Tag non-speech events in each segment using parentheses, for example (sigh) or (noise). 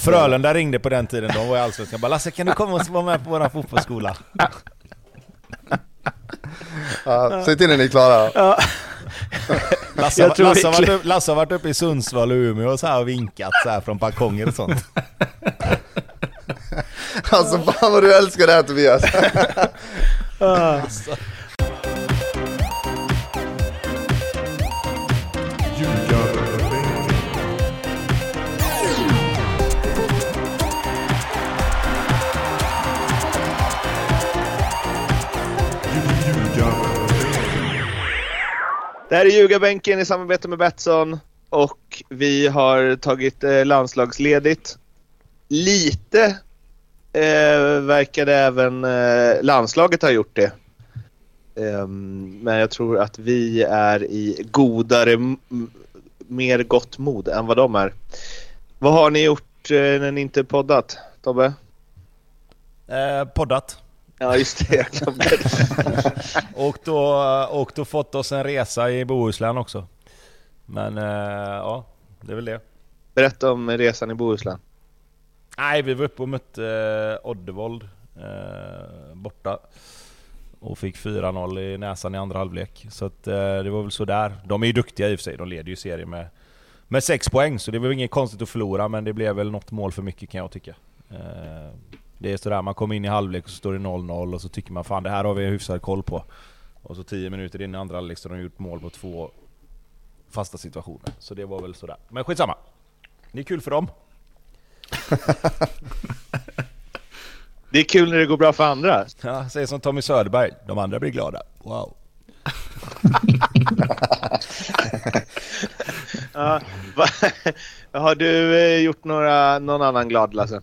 Frölunda ringde på den tiden, de var i Allsvenskan. Bara Lasse kan du komma och vara med på vår fotbollsskola? Ja, säg till när ni är klara. Ja. (laughs) Lasse, Jag Lasse, har varit Lasse har varit uppe i Sundsvall och Umeå och, så här och vinkat så här från balkonger och sånt. (laughs) Alltså fan vad du älskar det här Tobias. (laughs) Det här är Ljugarbänken i samarbete med Betsson och vi har tagit eh, landslagsledigt. Lite eh, verkade även eh, landslaget ha gjort det. Um, men jag tror att vi är i godare, mer gott mod än vad de är. Vad har ni gjort eh, när ni inte poddat, Tobbe? Eh, poddat. Ja, just det. (laughs) Och då, och då fått oss en resa i Bohuslän också. Men eh, ja, det är väl det. Berätta om resan i Bohuslän. Nej, vi var uppe och mötte eh, Oddevold eh, borta. Och fick 4-0 i näsan i andra halvlek. Så att, eh, det var väl sådär. De är ju duktiga i och för sig, de leder ju serien med, med 6 poäng. Så det var inget konstigt att förlora, men det blev väl något mål för mycket kan jag tycka. Eh, det är sådär, man kommer in i halvlek och så står det 0-0 och så tycker man fan det här har vi hyfsad koll på. Och så 10 minuter in i andra halvlek så har de gjort mål på två fasta situationer. Så det var väl sådär. Men skitsamma. Det är kul för dem. (laughs) Det är kul när det går bra för andra. Ja, säger som Tommy Söderberg. De andra blir glada. Wow. (laughs) Ja, va, (laughs) har du eh, gjort några, någon annan glad Lasse?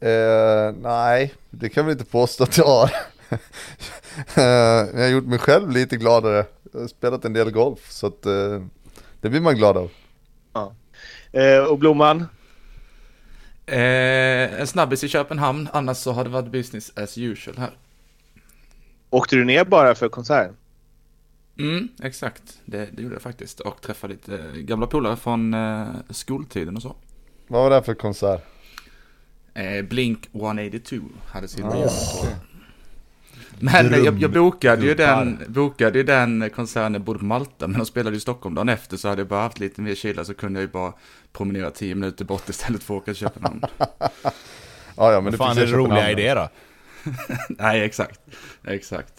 Eh, nej, det kan vi inte påstå att jag har. (laughs) Eh, jag har gjort mig själv lite gladare. Jag har spelat en del golf, så att eh, det blir man glad av. Eh, och Blomman? En snabbis i Köpenhamn, annars så har det varit business as usual här. Åkte du ner bara för konserten? Mm, exakt. Det, det gjorde jag faktiskt. Och träffade lite gamla polare från skoltiden och så. Vad var det här för konsert? Eh, Blink 182 hade sin resa. Men eh, jag, jag bokade ju den, bokade ju den konserten på Malta, men de spelade i Stockholm dagen efter så hade jag bara haft lite mer kyla så kunde jag ju bara promenera 10 minuter bort istället för att åka till Köpenhamn. (laughs) Ja, ja, men det fan är det roliga i det då? (laughs) Nej, exakt. Exakt.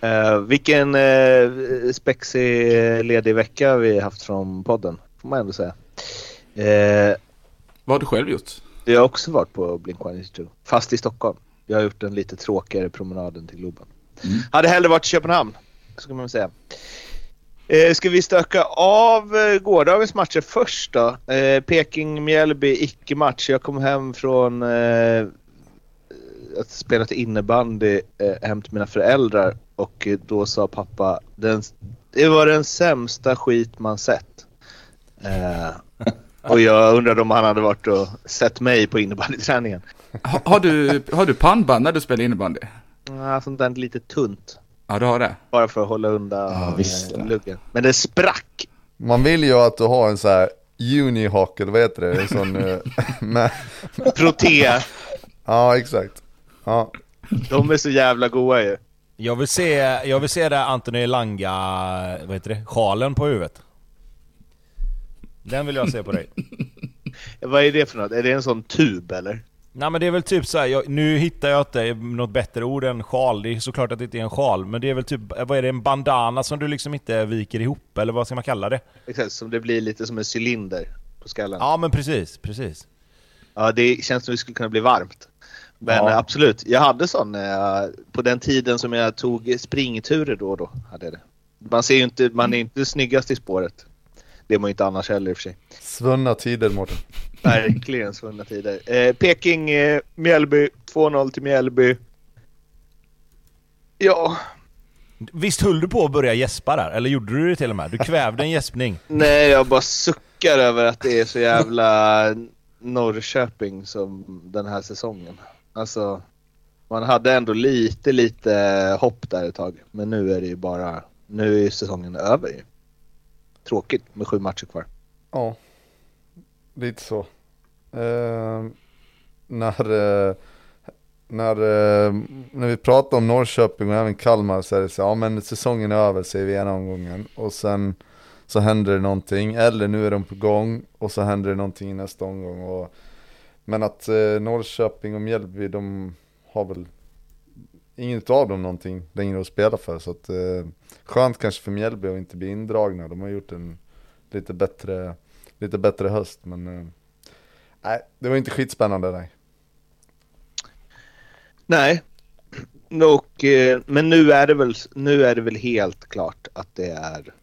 Eh, vilken eh, spexig ledig vecka vi haft från podden, får man ändå säga. Eh, Vad har du själv gjort? Jag har också varit på Blink-182, fast i Stockholm. Jag har gjort den lite tråkigare promenaden till Globen. Hade hellre varit i Köpenhamn, ska man säga. Eh, ska vi stöka av eh, gårdagens matcher först då? Eh, Peking-Mjällby, icke-match. Jag kom hem från eh, att spela till innebandy eh, hem till mina föräldrar och eh, då sa pappa den, det var den sämsta skit man sett. Eh, (laughs) och jag undrade om han hade varit och sett mig på innebandyträningen. Ha, har, du, har du pannband när du spelar innebandy? Ja, sånt där lite tunt. Ja, du har det. Bara för att hålla undan Ja, visst. eh, luggen. Men det sprack! Man vill ju att du har en så här Unihawk, eller vad heter det? En sån, eh, (laughs) med, Proté. ja, exakt. Ja, De är så jävla goa ju. Jag vill se, jag vill se det Anthony Langa, vad heter det? Sjalen på huvudet. Den vill jag se på dig. (laughs) Vad är det för något? Är det en sån tub eller? Nej men det är väl typ så här, jag, nu hittar jag inte något bättre ord än sjal. Det är såklart att det inte är en sjal, men det är väl typ, vad är det, en bandana som du liksom inte viker ihop, eller vad ska man kalla det? Exakt, som det blir lite som en cylinder på skallen. Ja, Ja men precis, precis. det känns som det skulle kunna bli varmt. Men Ja. eh, absolut, jag hade sån jag, på den tiden som jag tog springturer då och då. Hade det. Man ser ju inte, man är inte snyggast i spåret. Det är man ju inte annars heller i och för sig. svunna tider Mårten. (laughs) Verkligen svunna tider. Eh, Peking, eh, Mjällby, 2-0 till Mjällby. Ja, Visst höll du på att börja gäspa där? Eller gjorde du det till och med? Du kvävde en gäspning. (laughs) nej jag bara suckar över att det är så jävla Norrköping som den här säsongen. Alltså, man hade ändå lite, lite hopp där ett tag. Men nu är det ju bara, nu är ju säsongen över ju. Tråkigt med sju matcher kvar. Ja, lite så. Eh, när, eh, när, eh, när vi pratar om Norrköping och även Kalmar så är det så ja men säsongen är över säger vi ena omgången och sen så händer det någonting, eller nu är de på gång och så händer det någonting i nästa omgång. Och, men att eh, Norrköping och Mjällby, de har väl inget av dem någonting längre att spela för. Så att, eh, skönt kanske för Mjällby att inte bli indragna. De har gjort en lite bättre, lite bättre höst. Men eh, nej, det var inte skitspännande nej. Nej, och, eh, men nu är, det väl, nu är det väl helt klart att det är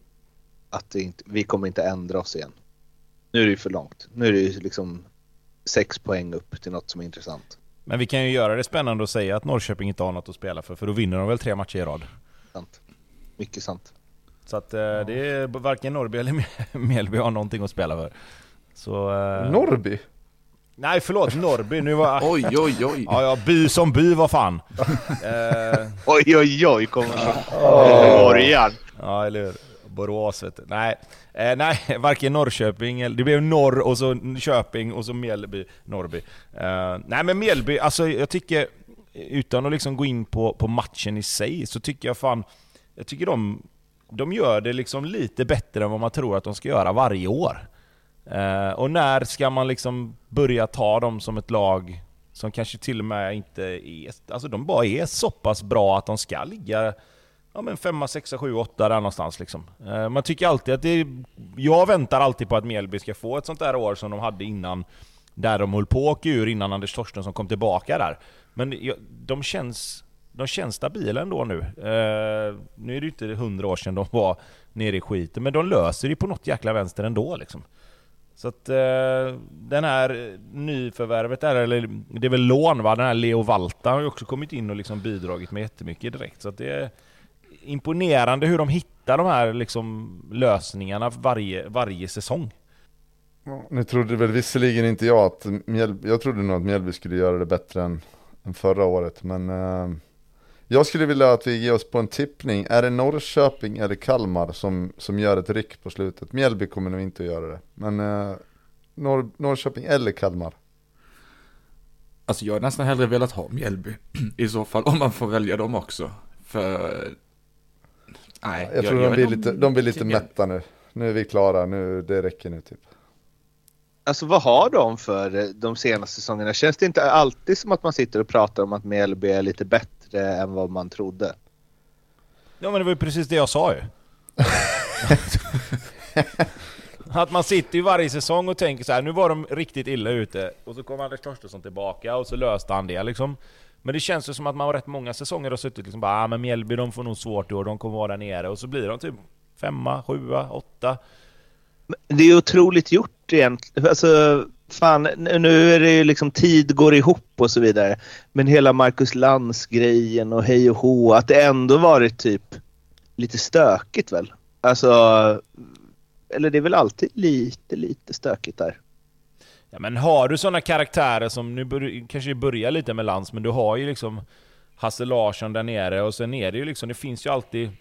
att det inte, vi kommer inte ändra oss igen. Nu är det ju för långt. Nu är det ju liksom sex poäng upp till något som är intressant. Men vi kan ju göra det spännande och säga att Norrköping inte har något att spela för, för då vinner de väl tre matcher i rad. Sant. Mycket sant. Så att eh, det är varken Norrby eller (laughs) Mjällby har någonting att spela för. Så, eh... Norrby? Nej förlåt, Norrby. Nu var... (laughs) oj oj oj. Ja, ja, by som by, vad fan. (laughs) eh... Oj oj oj, kommer från. Ja, eller hur. Borås vet du. Nej, eh, nej, (laughs) varken Norrköping eller... Det blev Norr och så Köping och så Mjällby, Norrby. Eh, nej men Mjällby, alltså jag tycker... Utan att liksom gå in på, på matchen i sig, så tycker jag fan... Jag tycker de, de gör det liksom lite bättre än vad man tror att de ska göra varje år. Eh, och när ska man liksom börja ta dem som ett lag som kanske till och med inte är... Alltså de bara är så pass bra att de ska ligga ja, men femma, sexa, sju, åtta där någonstans liksom. Eh, man tycker alltid att det är, Jag väntar alltid på att Mjällby ska få ett sånt där år som de hade innan, där de höll på att åka ur innan Anders Torstensson kom tillbaka där. Men de känns, de känns stabila ändå nu. Eh, nu är det ju inte hundra år sedan de var nere i skiten, men de löser det på något jäkla vänster ändå liksom. Så att eh, den här nyförvärvet där, eller det är väl lån va? Den här Leo Valta har ju också kommit in och liksom bidragit med jättemycket direkt. Så att det imponerande hur de hittar de här liksom lösningarna varje, varje säsong. Nu trodde väl visserligen inte jag att Mjällby, jag trodde nog att Mjällby skulle göra det bättre än, än förra året, men eh, jag skulle vilja att vi ger oss på en tippning. Är det Norrköping eller Kalmar som, som gör ett ryck på slutet? Mjällby kommer nog inte att göra det, men eh, Norr, Norrköping eller Kalmar? Alltså jag hade nästan hellre velat ha Mjällby (clears throat) i så fall, om man får välja dem också. För Nej, jag, jag tror jag, de, blir lite, de blir lite mätta nu. Nu är vi klara, nu, det räcker nu typ. Alltså vad har de för eh, de senaste säsongerna? Känns det inte alltid som att man sitter och pratar om att Mjällby är lite bättre än vad man trodde? Ja men det var ju precis det jag sa ju. (laughs) att man sitter ju varje säsong och tänker så här, nu var de riktigt illa ute, och så kom Anders Torstensson tillbaka och så löste han det liksom. Men det känns ju som att man har rätt många säsonger och suttit liksom bara ah, men Mjällby de får nog svårt i år, de kommer vara där nere. Och så blir de typ femma, sjua, åtta. Det är otroligt gjort egentligen. Alltså, fan, nu är det ju liksom tid går ihop och så vidare. Men hela Marcus Lantz-grejen och hej och hå, att det ändå varit typ lite stökigt väl? Alltså, eller det är väl alltid lite, lite stökigt där. Ja, men har du sådana karaktärer som, nu bör, kanske börjar lite med Lans, men du har ju liksom Hasse Larsson där nere och sen är det ju liksom, det finns ju alltid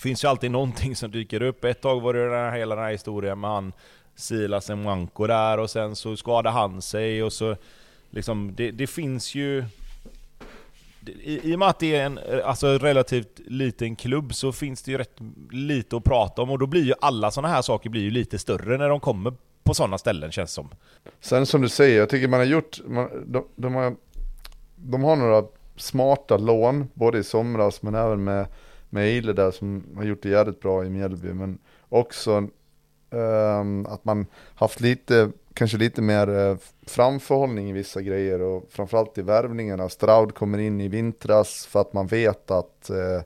finns ju alltid någonting som dyker upp. Ett tag var det den här, hela den här historien med han Silas Mwanko där och sen så skadade han sig och så liksom, det, det finns ju i, I och med att det är en alltså, relativt liten klubb så finns det ju rätt lite att prata om och då blir ju alla sådana här saker blir ju lite större när de kommer på sådana ställen känns som. Sen som du säger, jag tycker man har gjort, man, de, de, har, de har några smarta lån, både i somras men även med, med Eile där som har gjort det jävligt bra i Mjällby. Men också um, att man haft lite, kanske lite mer uh, framförhållning i vissa grejer och framförallt i värvningarna. Straud kommer in i vintras för att man vet att uh,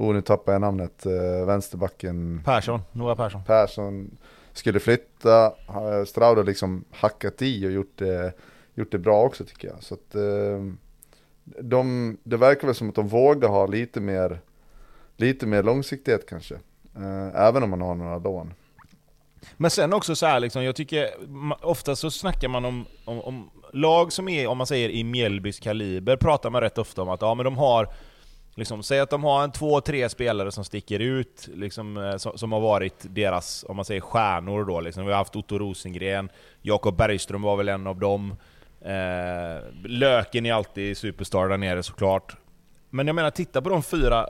Oh, nu tappar jag namnet, uh, vänsterbacken. Persson, Noah Persson. Persson skulle flytta. Straud har liksom hackat i och gjort det, gjort det bra också tycker jag. Så att, ehm, de, det verkar väl som att de vågar ha lite mer, lite mer långsiktighet kanske. Eh, även om man har några lån. Men sen också så här, liksom, jag tycker ofta så snackar man om, om, om, lag som är, om man säger i Mjällbys kaliber, pratar man rätt ofta om att ja, men de har Liksom, säg att de har en två, tre spelare som sticker ut, liksom, eh, som, som, har varit deras, om man säger stjärnor då. Liksom. Vi har haft Otto Rosengren, Jakob Bergström var väl en av dem. Eh, Löken är alltid superstar där nere såklart. Men jag menar, titta på de fyra,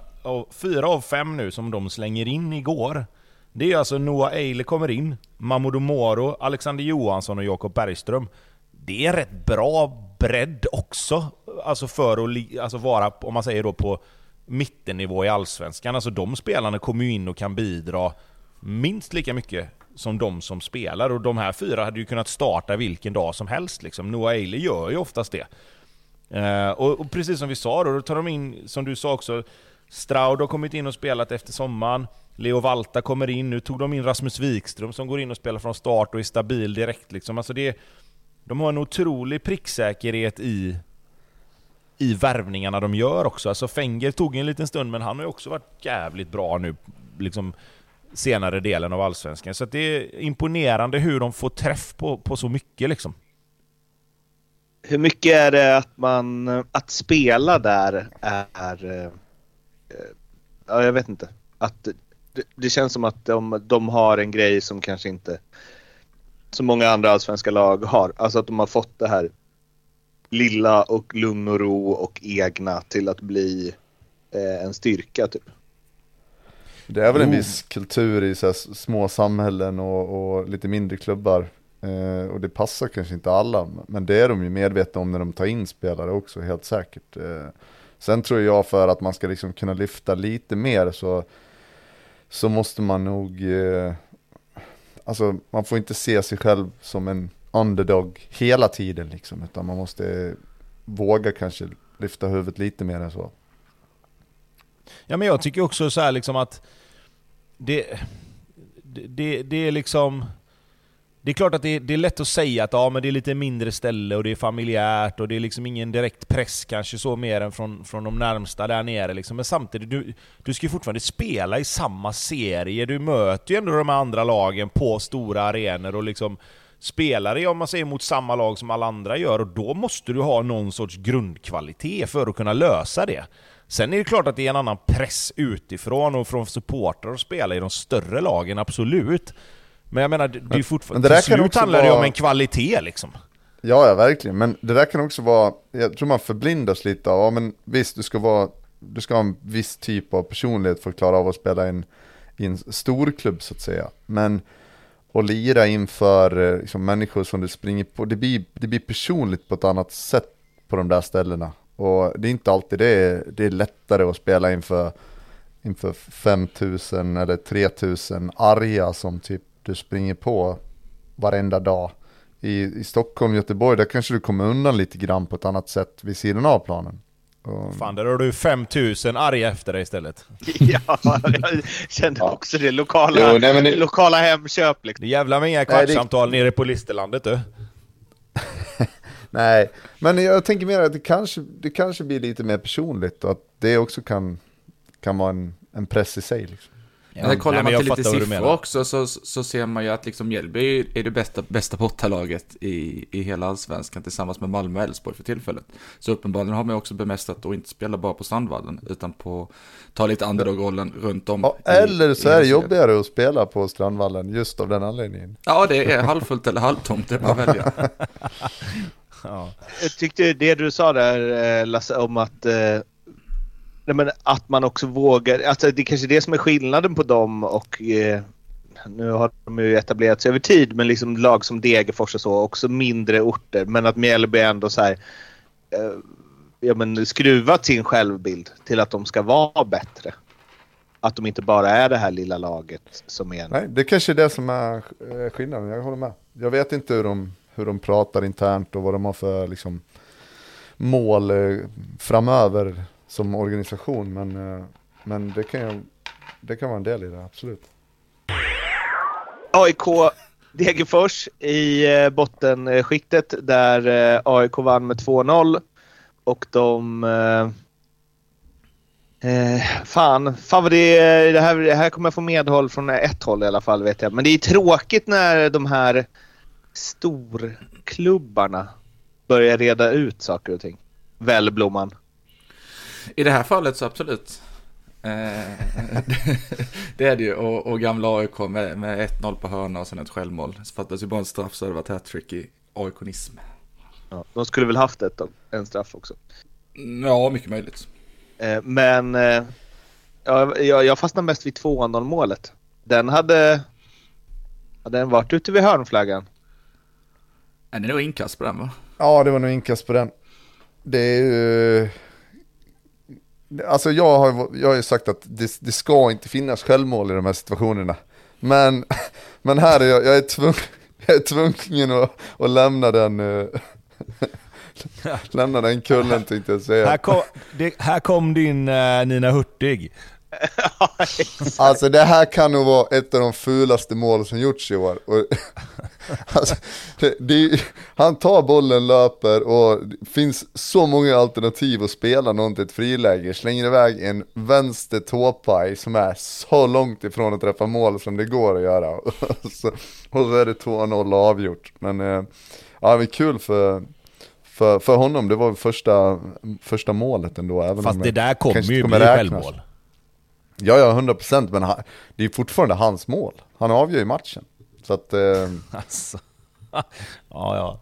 fyra av fem nu som de slänger in igår. Det är alltså Noah Eile kommer in, Mamoudou Moro, Alexander Johansson och Jakob Bergström. Det är rätt bra bredd också, alltså för att alltså vara, om man säger då på mittennivå i Allsvenskan. Alltså de spelarna kommer ju in och kan bidra minst lika mycket som de som spelar. Och de här fyra hade ju kunnat starta vilken dag som helst. Liksom. Noah Ailey gör ju oftast det. Eh, och, och, precis som vi sa då, då tar de in, som du sa också, Straud har kommit in och spelat efter sommaren. Leo Valta kommer in, nu tog de in Rasmus Wikström som går in och spelar från start och är stabil direkt. Liksom. Alltså det, de har en otrolig pricksäkerhet i, i värvningarna de gör också. Alltså Fenger tog en liten stund, men han har ju också varit jävligt bra nu. Liksom, senare delen av Allsvenskan. Så det är imponerande hur de får träff på, på så mycket liksom. Hur mycket är det att man, att spela där är, är ja jag vet inte. Att det, det, känns som att de, de har en grej som kanske inte så många andra allsvenska lag har. Alltså att de har fått det här lilla och lugn och ro och egna till att bli eh, en styrka typ. Det är väl en viss kultur i så små samhällen och, och, lite mindre klubbar. Eh, och det passar kanske inte alla, men det är de ju medvetna om när de tar in spelare också, helt säkert. Eh, sen tror jag för att man ska liksom kunna lyfta lite mer så, så måste man nog, eh, alltså man får inte se sig själv som en underdog hela tiden liksom, utan man måste våga kanske lyfta huvudet lite mer än så. Ja men jag tycker också så liksom att det, det, det är liksom... Det är klart att det, det, är lätt att säga att ja, men det är lite mindre ställe och det är familjärt och det är liksom ingen direkt press kanske så mer än från, från de närmsta där nere. Liksom. Men samtidigt, du, du ska ju fortfarande spela i samma serie. Du möter ju ändå de andra lagen på stora arenor och liksom spelar i, om man säger mot samma lag som alla andra gör och då måste du ha någon sorts grundkvalitet för att kunna lösa det. Sen är det klart att det är en annan press utifrån och från supportrar att spela i de större lagen, absolut. Men jag menar, det är fortfarande... Till slut handlar det vara... om en kvalitet liksom. Ja, ja, verkligen. Men det där kan också vara, jag tror man förblindas lite av, ja men visst, du ska vara, du ska ha en viss typ av personlighet för att klara av att spela i en, i en storklubb så att säga. Men och lira inför eh, liksom, människor som du springer på, det blir, det blir personligt på ett annat sätt på de där ställena. Och det är inte alltid det är, det är lättare att spela inför, inför 5000 eller 3000 arga som typ du springer på varenda dag. I, I Stockholm, Göteborg, där kanske du kommer undan lite grann på ett annat sätt vid sidan av planen. Och... Fan, där har du 5000 arga efter dig istället. (laughs) ja, jag kände också det. Lokala, jo, nej, det... lokala Hemköp liksom. Det jävlar med inga kvartssamtal det... nere på Listerlandet du. (laughs) Nej, men jag tänker mer att det kanske, det kanske blir lite mer personligt och att det också kan, kan vara en, en press i sig. Liksom. Ja. Men kollar Nej, man till lite siffror också så, så ser man ju att liksom Mjällby är det bästa, bästa bortalaget i, i hela allsvenskan tillsammans med Malmö och Elfsborg för tillfället. Så uppenbarligen har man också bemästrat att inte spela bara på Strandvallen utan på ta lite underdog-rollen runt om. Ja, eller så är det jobbigare att spela på Strandvallen just av den anledningen. Ja, det är halvfullt eller halvtomt, det att välja. (laughs) Ja. Jag tyckte det du sa där eh, Lasse om att Nej, men att man också vågar, alltså det är kanske är det som är skillnaden på dem och eh, nu har de ju etablerat sig över tid men liksom lag som Degerfors och så, också mindre orter men att Mjällby ändå så här eh, ja, men skruvat sin självbild till att de ska vara bättre. Att de inte bara är det här lilla laget som är... Nej, det kanske är det som är eh, skillnaden, jag håller med. Jag vet inte hur de hur de pratar internt och vad de har för liksom, mål eh, framöver som organisation. Men, eh, men det, kan jag, det kan vara en del i det, absolut. AIK Degerfors i eh, bottenskiktet där eh, AIK vann med 2-0 och de Eh, fan, fan vad det, det, här, det här kommer jag få medhåll från ett håll i alla fall vet jag. Men det är tråkigt när de här storklubbarna börjar reda ut saker och ting. Väl Blomman. I det här fallet så absolut. Eh, (laughs) det är det ju. Och, och gamla AIK med, med 1-0 på hörna och sen ett självmål. Så fattas ju bara en straff så hade det varit hattrick i AIK-nism. Ja, de skulle väl haft ett en straff också. Ja, mycket möjligt. Eh, men eh, ja, jag, jag fastnar mest vid 2-0 målet. Den hade... Hade den varit ute vid hörnflaggan? Är det nog inkast på den va? Ja, det var nog inkast på den. Det är ju... Alltså jag har, jag har ju sagt att det, det ska inte finnas självmål i de här situationerna. Men, (laughs) men här är jag, jag är tvungen, (laughs) jag är tvungen att, att lämna den... Eh, (laughs) lämna den kullen tänkte jag säga. Här kom, det, här kom din eh, Nina Hurtig. (laughs) Alltså det här kan nog vara ett av de fulaste mål som gjorts i år. Och, (laughs) alltså, det, det, han tar bollen, löper och det finns så många alternativ att spela någon till ett friläge. Slänger iväg en vänster tåpaj som är så långt ifrån att träffa mål som det går att göra. (laughs) Och så, och så är det 2-0 avgjort. Men eh, ja, det är kul för, för, för honom. Det var första, första målet ändå. Även Fast om det där kommer kanske ju inte bli självmål. Ja, ja, 100% men han, det är fortfarande hans mål. Han avgör ju matchen. Så att, eh, (laughs) Alltså. ja, ja.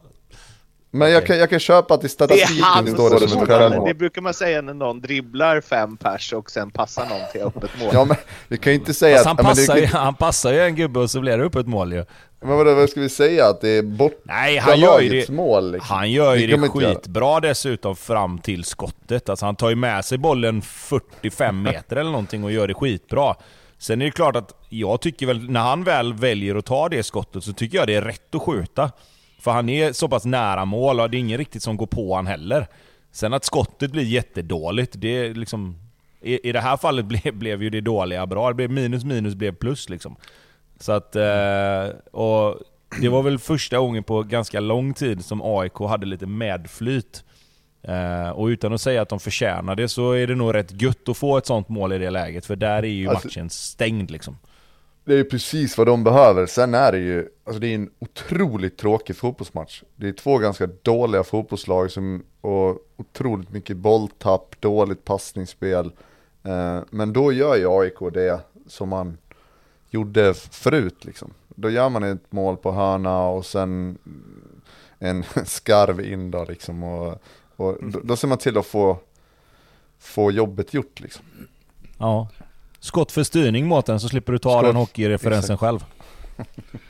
men jag, kan, jag kan köpa att i statistiken står det som ett mål. självmål. Det brukar man säga när någon dribblar fem pers och sen passar någon till öppet mål. Ja men vi kan ju inte säga Fast att, han, ja, men det, passar ju, han passar ju en gubbe och så blir det upp ett mål ju. Men vadå, vad ska vi säga? Att det är borta Nej, han gör ju det, mål liksom. han gör ju Det det skitbra dessutom fram till skottet. Alltså han tar ju med sig bollen 45 meter eller någonting och gör det skitbra. Sen är det klart att jag tycker väl, när han väl väljer att ta det skottet så tycker jag det är rätt att skjuta. För han är så pass nära mål och det är ingen riktigt som går på han heller. Sen att skottet blir jättedåligt, det är liksom... I, i det här fallet (laughs) ble, blev ju det dåliga bra. Det blev minus minus blev plus liksom. Så att... Eh, och det var väl första gången på ganska lång tid som AIK hade lite medflyt. Eh, och utan att säga att de förtjänar det så är det nog rätt gött att få ett sånt mål i det läget. För där är ju Alltså- matchen stängd liksom. Det är ju precis vad de behöver. Sen är det ju, alltså det är en otroligt tråkig fotbollsmatch. Det är två ganska dåliga fotbollslag som, och otroligt mycket bolltapp, dåligt passningsspel. Eh, men då gör ju AIK det som man gjorde förut liksom. Då gör man ett mål på hörna och sen en (laughs) skarv in då liksom. Och, och då, då ser man till att få, få jobbet gjort liksom. Ja. Skott för styrning mot den så slipper du ta Skott, den hockeyreferensen exakt. själv. (laughs)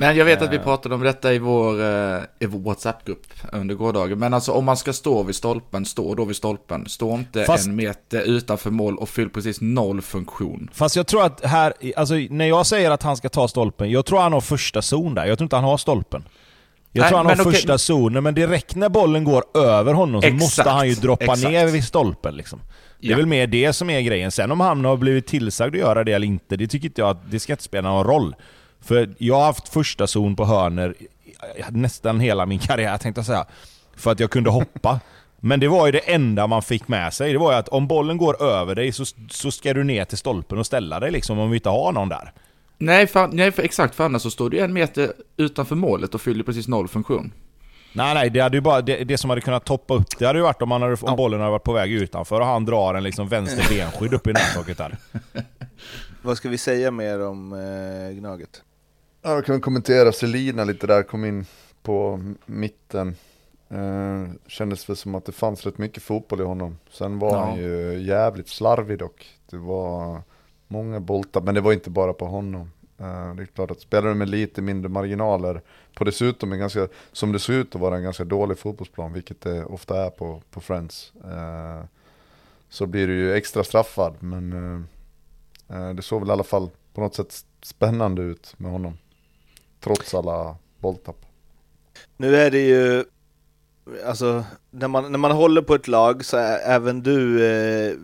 Men jag vet att vi pratade om detta i vår, eh, i vår WhatsApp-grupp under gårdagen. Men alltså om man ska stå vid stolpen, stå då vid stolpen. Stå inte Fast- en meter utanför mål och fyll precis noll funktion. Fast jag tror att här, alltså när jag säger att han ska ta stolpen, jag tror han har första zon där. Jag tror inte han har stolpen. Jag Nej, tror han har okej, första zonen, men direkt när bollen går över honom så Exakt, måste han ju droppa exakt. ner vid stolpen liksom. Det är Ja. väl mer det som är grejen. Sen om han har blivit tillsagd att göra det eller inte, det tycker inte jag att det ska inte spela någon roll. För jag har haft första zon på hörner nästan hela min karriär tänkte jag säga. För att jag kunde hoppa. (laughs) Men det var ju det enda man fick med sig. Det var ju att om bollen går över dig så, så ska du ner till stolpen och ställa dig liksom om vi inte har någon där. Nej, för, nej för exakt, för annars så står du en meter utanför målet och fyller precis noll funktion. Nej nej, det, hade ju bara, det, det som hade kunnat toppa upp det hade ju varit om, han hade, om bollen hade varit på väg utanför och han drar en liksom vänster (laughs) benskydd upp i nättaket där. Vad ska vi säga mer om eh, Gnaget? Ja, då kan vi kommentera Selina lite där, kom in på mitten. Eh, kändes väl som att det fanns rätt mycket fotboll i honom. Sen var Ja. han ju jävligt slarvig dock. Det var många boltar, men det var inte bara på honom. Eh, det är klart att spelar du med lite mindre marginaler, på dessutom en ganska, som det ser ut att vara en ganska dålig fotbollsplan, vilket det ofta är på, på Friends. Eh, så blir du ju extra straffad, men eh, eh, det såg väl i alla fall på något sätt spännande ut med honom. Trots alla bolltapp. Nu är det ju, alltså när man, när man håller på ett lag så är även du, eh,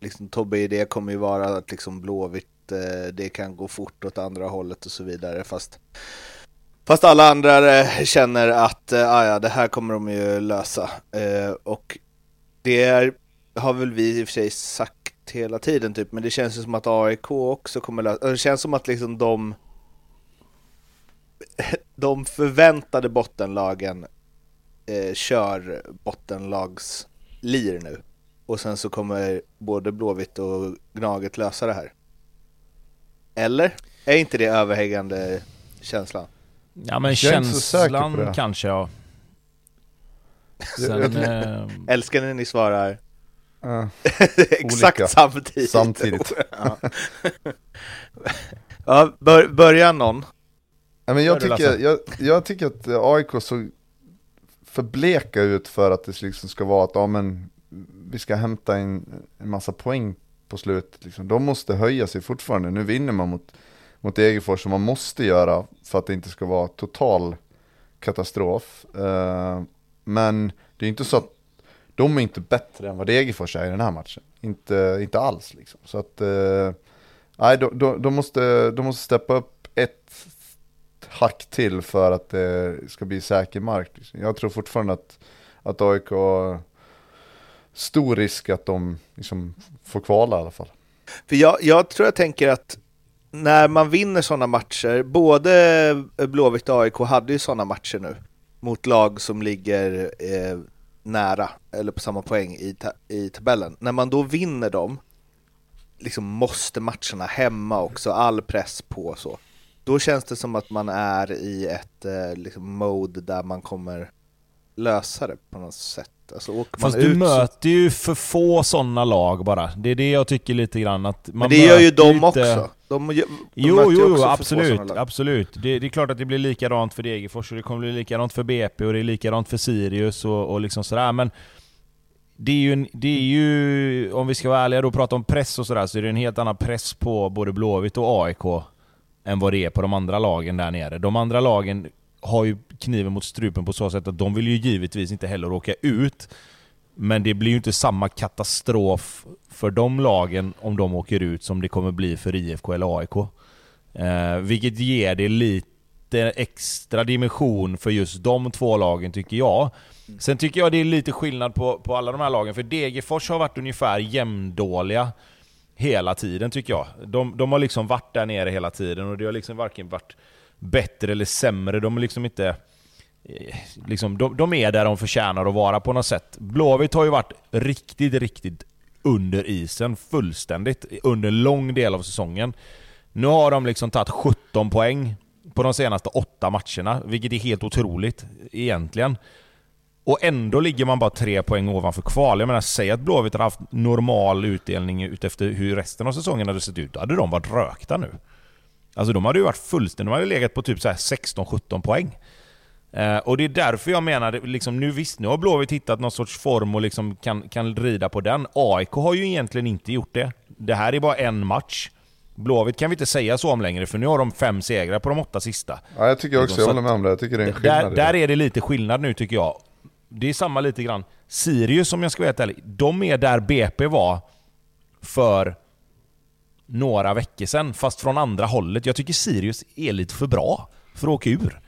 liksom Tobbe, det kommer ju vara att liksom Blåvitt, eh, det kan gå fort åt andra hållet och så vidare. Fast, fast alla andra eh, känner att eh, ah, ja, det här kommer de ju lösa. Eh, och det är, har väl vi i och för sig sagt hela tiden typ, men det känns ju som att AIK också kommer lösa, det känns som att liksom de (laughs) de förväntade bottenlagen eh, kör bottenlagslir nu. Och sen så kommer både Blåvitt och Gnaget lösa det här. Eller? Är inte det överhängande känslan? Ja men känslan kanske ja. (laughs) Sen, eh, Älskar när ni svarar Ja. (laughs) exakt Olika. samtidigt. Samtidigt. ja. ja, bör, börjar någon? Men jag, tycker, jag, jag tycker att AIK såg för bleka ut för att det liksom ska vara att ja, men, vi ska hämta en, en massa poäng på slutet. Liksom. De måste höja sig fortfarande. Nu vinner man mot, mot Degerfors som man måste göra för att det inte ska vara total katastrof. Eh, men det är inte så att de är inte bättre än vad Degerfors är i den här matchen. Inte, inte alls liksom. Så att, eh, nej, de, de, de, måste, de måste steppa upp ett hack till för att det ska bli säker mark. Liksom. Jag tror fortfarande att, att AIK har stor risk att de liksom får kvala i alla fall. För jag, jag tror jag tänker att när man vinner sådana matcher, både Blåvitt och AIK hade ju sådana matcher nu mot lag som ligger eh, nära eller på samma poäng i, ta i tabellen. När man då vinner dem, liksom måste matcherna hemma också, all press på och så. Då känns det som att man är i ett eh, liksom mode där man kommer lösa det på något sätt. Alltså fast du ut så... möter ju för få sådana lag bara. Det är det jag tycker lite grann att man Men det gör ju möter de inte- också. De, de Jo, möter jo, jo absolut, absolut. Det, det är klart att det blir likadant för Degerfors och det kommer bli likadant för BP och det är likadant för Sirius och, och liksom sådär men det är, ju det är ju, om vi ska vara ärliga då och prata om press och sådär, så är det en helt annan press på både Blåvitt och AIK än vad det är på de andra lagen där nere. De andra lagen har ju kniven mot strupen på så sätt att de vill ju givetvis inte heller åka ut. Men det blir ju inte samma katastrof för de lagen om de åker ut som det kommer bli för IFK eller AIK. Eh, vilket ger det lite extra dimension för just de två lagen tycker jag. Sen tycker jag det är lite skillnad på, på alla de här lagen, för Degerfors har varit ungefär jämndåliga hela tiden tycker jag. De, de har liksom varit där nere hela tiden och det har liksom varken varit bättre eller sämre. De är liksom inte... Eh, liksom, de, de är där de förtjänar att vara på något sätt. Blåvitt har ju varit riktigt, riktigt under isen fullständigt under en lång del av säsongen. Nu har de liksom tagit 17 poäng på de senaste åtta matcherna, vilket är helt otroligt egentligen. Och ändå ligger man bara tre poäng ovanför kval. Jag menar, säg att Blåvitt hade haft normal utdelning utefter hur resten av säsongen hade sett ut. Då hade de varit rökta nu. Alltså de hade ju varit fullständigt... De hade legat på typ så här 16-17 poäng. Eh, och det är därför jag menar, liksom, nu visst, nu har Blåvitt hittat någon sorts form och liksom kan, kan rida på den. AIK har ju egentligen inte gjort det. Det här är bara en match. Blåvitt kan vi inte säga så om längre, för nu har de fem segrar på de åtta sista. Ja, jag tycker också, Så jag håller med om det. Jag tycker det är en skillnad Där, där är det lite skillnad nu tycker jag. Det är samma lite grann. Sirius, om jag ska vara helt ärlig, de är där BP var för några veckor sedan, fast från andra hållet. Jag tycker Sirius är lite för bra för att åka ur.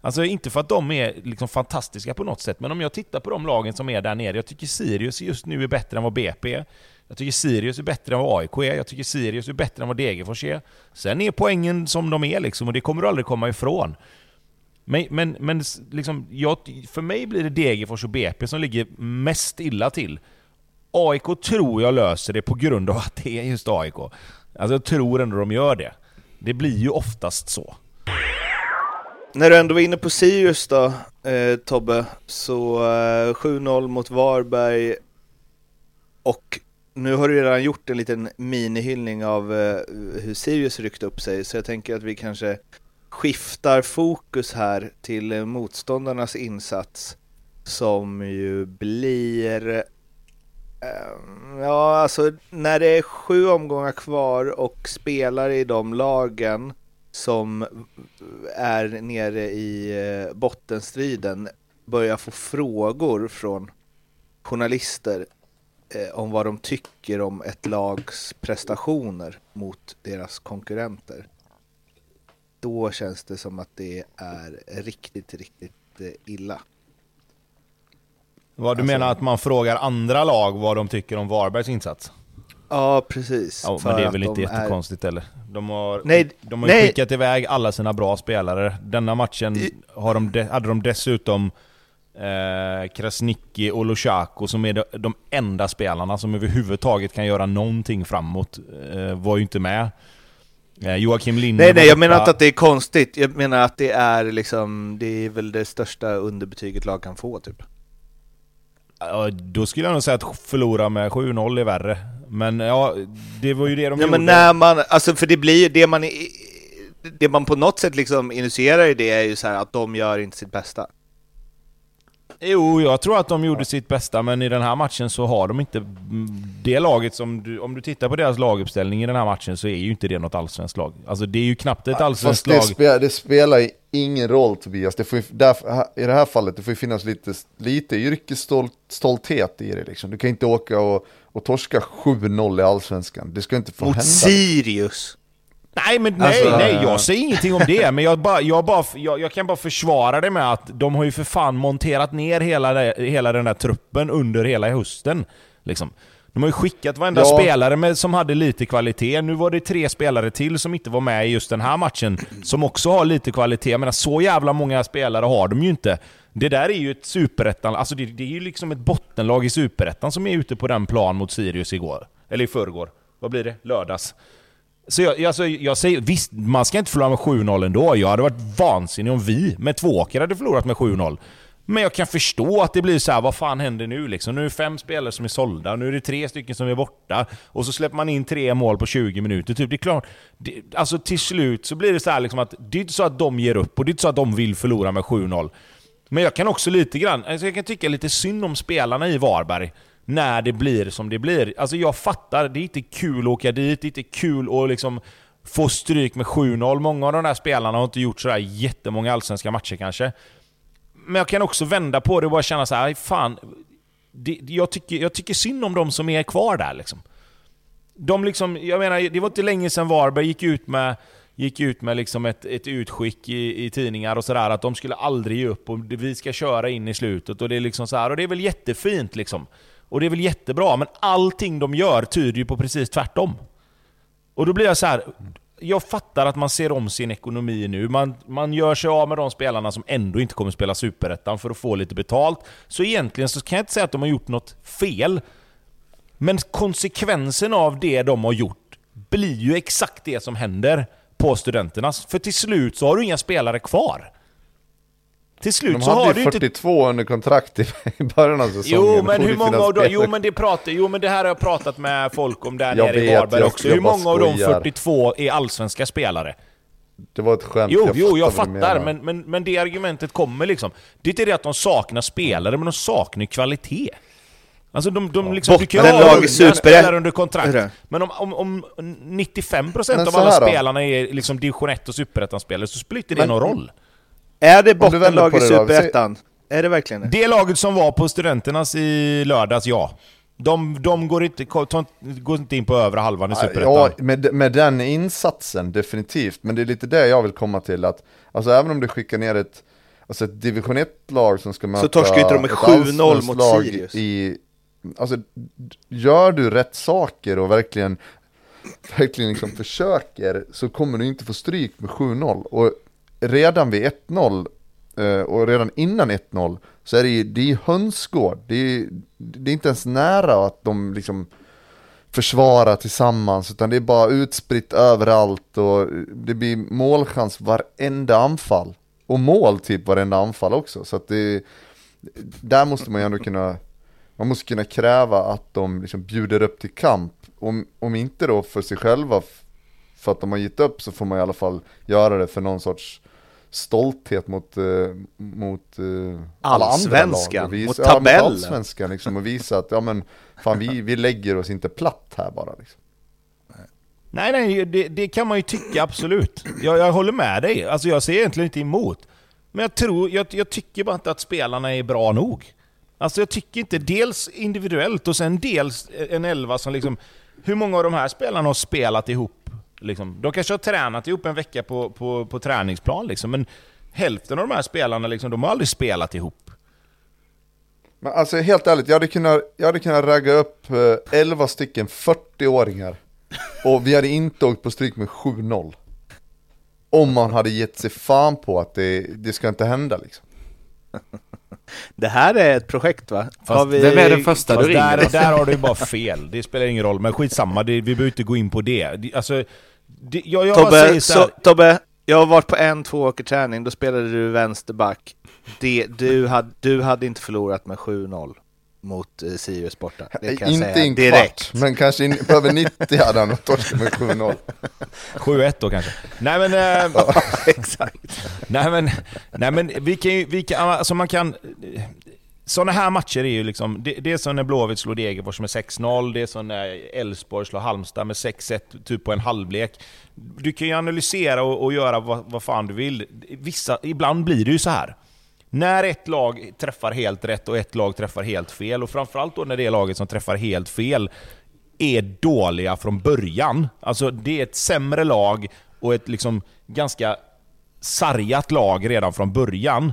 Alltså inte för att de är liksom fantastiska på något sätt, men om jag tittar på de lagen som är där nere, jag tycker Sirius just nu är bättre än vad BP är. Jag tycker Sirius är bättre än vad AIK är, jag tycker Sirius är bättre än vad Degerfors är. Sen är poängen som de är liksom, och det kommer du aldrig komma ifrån. Men, men, men liksom, jag, för mig blir det Degerfors och BP som ligger mest illa till. AIK tror jag löser det på grund av att det är just AIK. Alltså jag tror ändå de gör det. Det blir ju oftast så. När du ändå var inne på Sirius då, eh, Tobbe, så eh, 7-0 mot Varberg och nu har du redan gjort en liten minihyllning av eh, hur Sirius ryckte upp sig, så jag tänker att vi kanske skiftar fokus här till eh, motståndarnas insats som ju blir ehm, Ja, alltså när det är sju omgångar kvar och spelare i de lagen som är nere i eh, bottenstriden börjar få frågor från journalister eh, om vad de tycker om ett lags prestationer mot deras konkurrenter. Då känns det som att det är riktigt, riktigt eh, illa. Vad du Alltså- menar att man frågar andra lag vad de tycker om Varbergs insats? Ja, precis. Ja, men det är väl inte de är- jättekonstigt heller. De har, Nej, de har ju nej. skickat iväg alla sina bra spelare. Denna matchen har de de, hade de dessutom eh, Krasniqi och Lushaku som är de, de enda spelarna som överhuvudtaget kan göra någonting framåt. Eh, var ju inte med. Eh, Joakim Linde Nej, nej, jag menar inte att det är konstigt. Jag menar att det är liksom, det är väl det största underbetyget lag kan få typ. Ja, då skulle jag nog säga att förlora med 7-0 är värre. Men ja, det var ju det de ja, gjorde. Men när man, alltså för det blir ju det man, det man på något sätt liksom initierar i det är ju så att de gör inte sitt bästa. Jo, jag tror att de gjorde sitt bästa, men i den här matchen så har de inte det laget som du, Om du tittar på deras laguppställning i den här matchen så är ju inte det något allsvenskt lag. Alltså det är ju knappt ett allsvenskt lag. Spelar, det spelar ingen roll Tobias, det får ju, där, i det här fallet det får ju finnas lite, lite yrkesstolthet i det liksom. Du kan inte åka och, och torska 7-0 i allsvenskan, det ska inte få Mot hända. Sirius! Nej, men nej, Alltså, nej, jag säger ingenting om det, men jag, bara, jag, bara, jag, jag kan bara försvara det med att de har ju för fan monterat ner hela, hela den där truppen under hela hösten. Liksom. De har ju skickat varenda Ja. spelare med, som hade lite kvalitet. Nu var det tre spelare till som inte var med i just den här matchen, som också har lite kvalitet. Men så jävla många spelare har de ju inte. Det där är ju ett superettan, alltså det, det är ju liksom ett bottenlag i superettan som är ute på den plan mot Sirius igår. Eller i förrgår. Vad blir det? Lördags. Så jag, alltså, jag säger, visst, man ska inte förlora med 7-0 ändå. Jag hade varit vansinnig om vi med Tvååker hade förlorat med 7-0. Men jag kan förstå att det blir så här: vad fan händer nu liksom? Nu är det fem spelare som är sålda, nu är det tre stycken som är borta, och så släpper man in tre mål på 20 minuter. Typ. Det är klart, det, alltså till slut så blir det så här liksom att det är inte så att de ger upp, och det är inte så att de vill förlora med 7-0. Men jag kan också lite grann, alltså jag kan tycka lite synd om spelarna i Varberg när det blir som det blir. Alltså jag fattar, det är inte kul att åka dit, det är inte kul att liksom få stryk med 7-0. Många av de där spelarna har inte gjort sådär jättemånga allsvenska matcher kanske. Men jag kan också vända på det och bara känna så här, fan, det, jag, tycker, jag tycker synd om de som är kvar där liksom. De liksom, jag menar, det var inte länge sedan Varberg gick ut med gick ut med liksom ett, ett utskick i, i tidningar och sådär att de skulle aldrig ge upp och vi ska köra in i slutet och det är liksom så här, och det är väl jättefint liksom. Och det är väl jättebra, men allting de gör tyder ju på precis tvärtom. Och då blir jag så här. Jag fattar att man ser om sin ekonomi nu. Man, man gör sig av med de spelarna som ändå inte kommer spela Superettan för att få lite betalt. Så egentligen så kan jag inte säga att de har gjort något fel. Men konsekvensen av det de har gjort blir ju exakt det som händer på studenternas. För till slut så har du inga spelare kvar. Till slut De så har hade du inte 42 under kontrakt i, (laughs) i början av säsongen. Jo Det men hur många av dem, jo men det pratar, jo men det här har jag pratat med folk om där Jag nere i vet, Varberg jag- också. jag Hur många av de skojar. 42 är allsvenska spelare? Det var ett skämt. Jo, jo jag vad du fattar, men, men, men det argumentet kommer liksom. Det är inte det att de saknar spelare, men de saknar kvalitet. Alltså de, de liksom, du kan ju ha i unga spelare under kontrakt. Men om, om, om 95% Men av alla spelarna är liksom division 1 och superettan-spelare så spelar inte det Men- någon roll. Är det bottenlag i Superettan? Är det verkligen det? Det laget som var på Studenternas i lördags, ja. De, de går, inte, går inte in på övre halvan i Superettan. Ja, med, med den insatsen definitivt. Men det är lite det jag vill komma till. Att, alltså även om du skickar ner ett, alltså ett division 1-lag som ska möta torskar ju inte de med ett 7-0 allsvenskt mot lag Sirius. I, alltså, gör du rätt saker och verkligen, verkligen liksom försöker så kommer du inte få stryk med 7-0. Och redan vid 1-0 eh, och redan innan 1-0 så är det ju, det är ju hönsgård. Det är, det är inte ens nära att de liksom försvara tillsammans utan det är bara utspritt överallt och det blir målchans varenda anfall. Och mål typ varenda anfall också. Så att det, där måste man ju ändå kunna, man måste kunna kräva att de liksom bjuder upp till kamp. Om, om inte då för sig själva, för att de har gett upp så får man i alla fall göra det för någon sorts stolthet mot, eh, mot eh, alla andra lag. och visa- mot ja, tabellen. mot allsvenskan liksom och visa att ja men fan vi, vi lägger oss inte platt här bara liksom. Nej, nej, det, det kan man ju tycka absolut. Jag, jag håller med dig. Alltså jag ser egentligen inte emot. Men jag tror, jag, jag tycker bara inte att spelarna är bra nog. Alltså jag tycker inte, dels individuellt och sen dels en elva som liksom... Hur många av de här spelarna har spelat ihop? Liksom? De kanske har tränat ihop en vecka på, på, på träningsplan liksom, men hälften av de här spelarna liksom, de har aldrig spelat ihop. Men alltså helt ärligt, jag hade kunnat, jag hade kunnat ragga upp eh, 11 stycken 40-åringar (laughs) och vi hade inte åkt på stryk med 7-0. Om man hade gett sig fan på att det, det ska inte hända liksom. (laughs) Det här är ett projekt va? Har vi... Vem är den första du Fast ringer? där, där har du bara (laughs) fel. Det spelar ingen roll, men skitsamma, det, vi behöver inte gå in på det. det alltså, det jag, jag Tobbe, så här, så, Tobbe, jag har varit på en tvååkerträning, då spelade du vänsterback. Det, du, hade, du hade inte förlorat med 7-0. mot eh, Sirius borta. Det kan Inte jag säga direkt. Kvart, men kanske in, över 90 hade han torskat med 7-0. 7-1 (laughs) då kanske. Nej men... (laughs) Äh, exakt. (laughs) Nej men, nej men vi kan ju, vi kan, alltså man kan... Sådana här matcher är ju liksom, det, det är som när Blåvitt slår Degerfors med 6-0, det är som när Elfsborg slår Halmstad med 6-1, typ på en halvlek. Du kan ju analysera och, och göra vad, vad fan du vill. Vissa, ibland blir det ju så här. När ett lag träffar helt rätt och ett lag träffar helt fel, och framförallt då när det är laget som träffar helt fel är dåliga från början. Alltså det är ett sämre lag och ett liksom ganska sargat lag redan från början.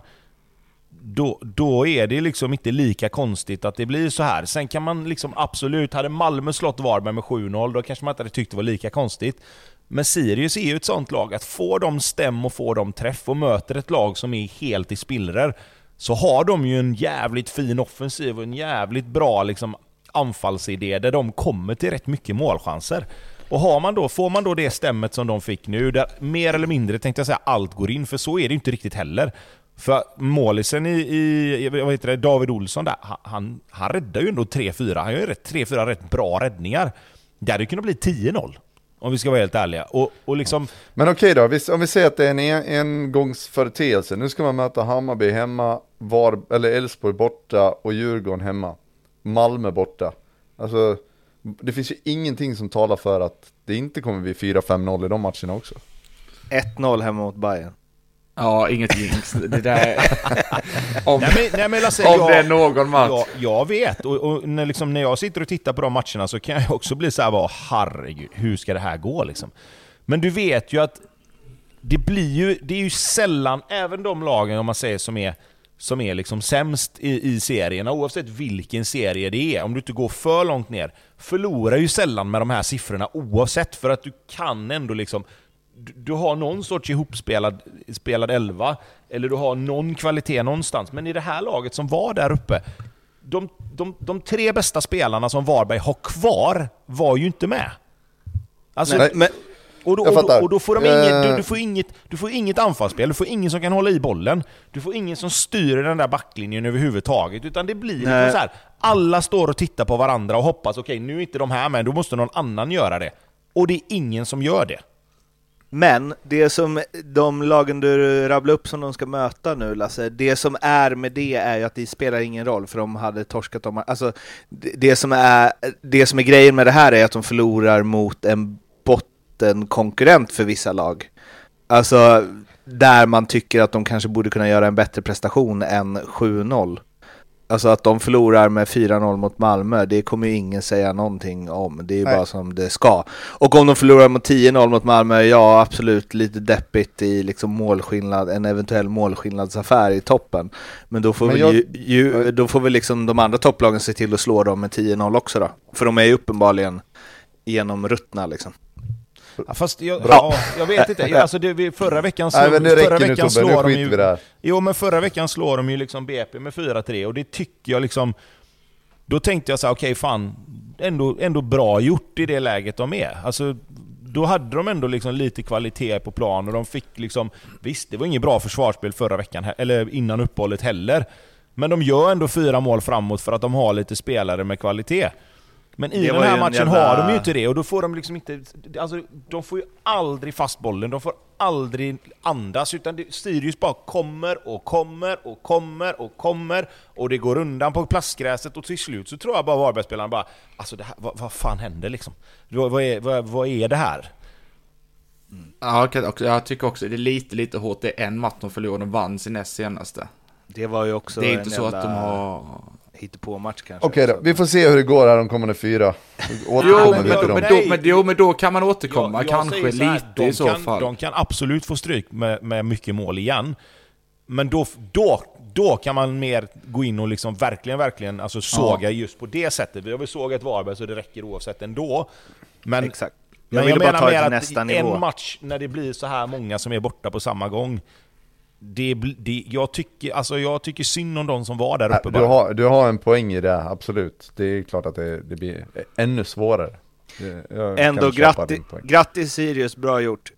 Då, då är det liksom inte lika konstigt att det blir så här. Sen kan man liksom absolut, hade Malmö slått Varberg med 7-0, då kanske man inte hade tyckt det var lika konstigt. Men Sirius är ju ett sånt lag att får de stäm och får de träff och möter ett lag som är helt i spillror så har de ju en jävligt fin offensiv och en jävligt bra liksom, anfallsidé där de kommer till rätt mycket målchanser. Och har man då, får man då det stämmet som de fick nu, där mer eller mindre tänkte jag säga allt går in, för så är det inte riktigt heller. För målisen i, i vad heter det, David Olsson där, han, han räddar ju ändå 3-4, han gör ju 3-4 rätt bra räddningar. Det hade kunnat bli 10-0. Om vi ska vara helt ärliga. Och, och liksom... Men okej då, om vi säger att det är en engångsföreteelse. Nu ska man möta Hammarby hemma, Var, eller Elfsborg borta och Djurgården hemma. Malmö borta. Alltså, det finns ju ingenting som talar för att det inte kommer bli 4-5-0 i de matcherna också. 1-0 hemma mot Bayern. Ja, inget jinx. Det där... (laughs) om nej, men, nej, men Lasse, om jag, det är någon match. Jag, jag vet, och, och, när, liksom, när jag sitter och tittar på de matcherna så kan jag också bli så här, bara, herregud, hur ska det här gå liksom? Men du vet ju att det blir ju, det är ju sällan, även de lagen om man säger som är som är liksom sämst i, i serierna, oavsett vilken serie det är, om du inte går för långt ner, förlorar ju sällan med de här siffrorna oavsett, för att du kan ändå liksom du, har någon sorts ihopspelad spelad elva, eller du har någon kvalitet någonstans. Men i det här laget som var där uppe, de, de, de tre bästa spelarna som Varberg har kvar var ju inte med. Alltså, Nej, men, och, då, och, då, och då får de inget, du, du, får inget, du får inget anfallsspel, du får ingen som kan hålla i bollen, du får ingen som styr den där backlinjen överhuvudtaget, utan det blir liksom så här. alla står och tittar på varandra och hoppas, okej okay, nu är inte de här med, då måste någon annan göra det. Och det är ingen som gör det. Men det som de lagen du rabblar upp som de ska möta nu Lasse, det som är med det är ju att det spelar ingen roll för de hade torskat dem. Alltså, det, som är, det som är grejen med det här är att de förlorar mot en bottenkonkurrent för vissa lag. Alltså där man tycker att de kanske borde kunna göra en bättre prestation än 7-0. Alltså att de förlorar med 4-0 mot Malmö, det kommer ju ingen säga någonting om. Det är ju bara som det ska. Och om de förlorar mot 10-0 mot Malmö, ja absolut lite deppigt i liksom målskillnad, en eventuell målskillnadsaffär i toppen. Men då får, Men jag... väl, ju, ju, då får väl liksom de andra topplagen se till att slå dem med 10-0 också då. För de är ju uppenbarligen genomruttna liksom. Ja, fast jag, ja, jag vet inte, (laughs) alltså det, förra veckan, slår, Nej, förra veckan nu, slår de ju... Jo men förra veckan slår de ju liksom BP med 4-3 och det tycker jag liksom... Då tänkte jag så okej okay, fan, ändå, ändå bra gjort i det läget de är. Alltså, då hade de ändå liksom lite kvalitet på plan och de fick liksom... Visst, det var inget bra försvarsspel förra veckan, eller innan uppehållet heller. Men de gör ändå fyra mål framåt för att de har lite spelare med kvalitet. Men i den här matchen jävla... har de ju inte det, och då får de liksom inte... Alltså, de får ju aldrig fast bollen, de får aldrig andas, utan det, Sirius bara kommer och kommer och kommer och kommer, och det går undan på plastgräset, och till slut så tror jag bara Varbergsspelarna bara Alltså det här, vad, vad fan händer liksom? Vad, vad, är, vad, vad är det här? Mm. Ja, jag tycker också det är lite, lite hårt. Det är en match de förlorade, de vann sin näst senaste. Det var ju också Det är inte så jävla... att de har hittepå-match kanske. Okej då, vi får se hur det går här de kommande fyra. jo, men, men, men, då, men, jo, men då kan man återkomma, jag, jag kanske här, lite i så kan, fall. De kan absolut få stryk med, med mycket mål igen. Men då, då, då kan man mer gå in och liksom verkligen, verkligen alltså såga ja. just på det sättet. Vi har väl sågat Varberg så det räcker oavsett ändå. Men, Exakt. Jag, men jag menar mer att en nivå. match när det blir så här många som är borta på samma gång, det, det, jag, tycker, alltså jag tycker synd om de som var där uppe du har, du har en poäng i det, absolut. Det är klart att det, det blir ännu svårare. Jag Ändå grattis, grattis Sirius, bra gjort.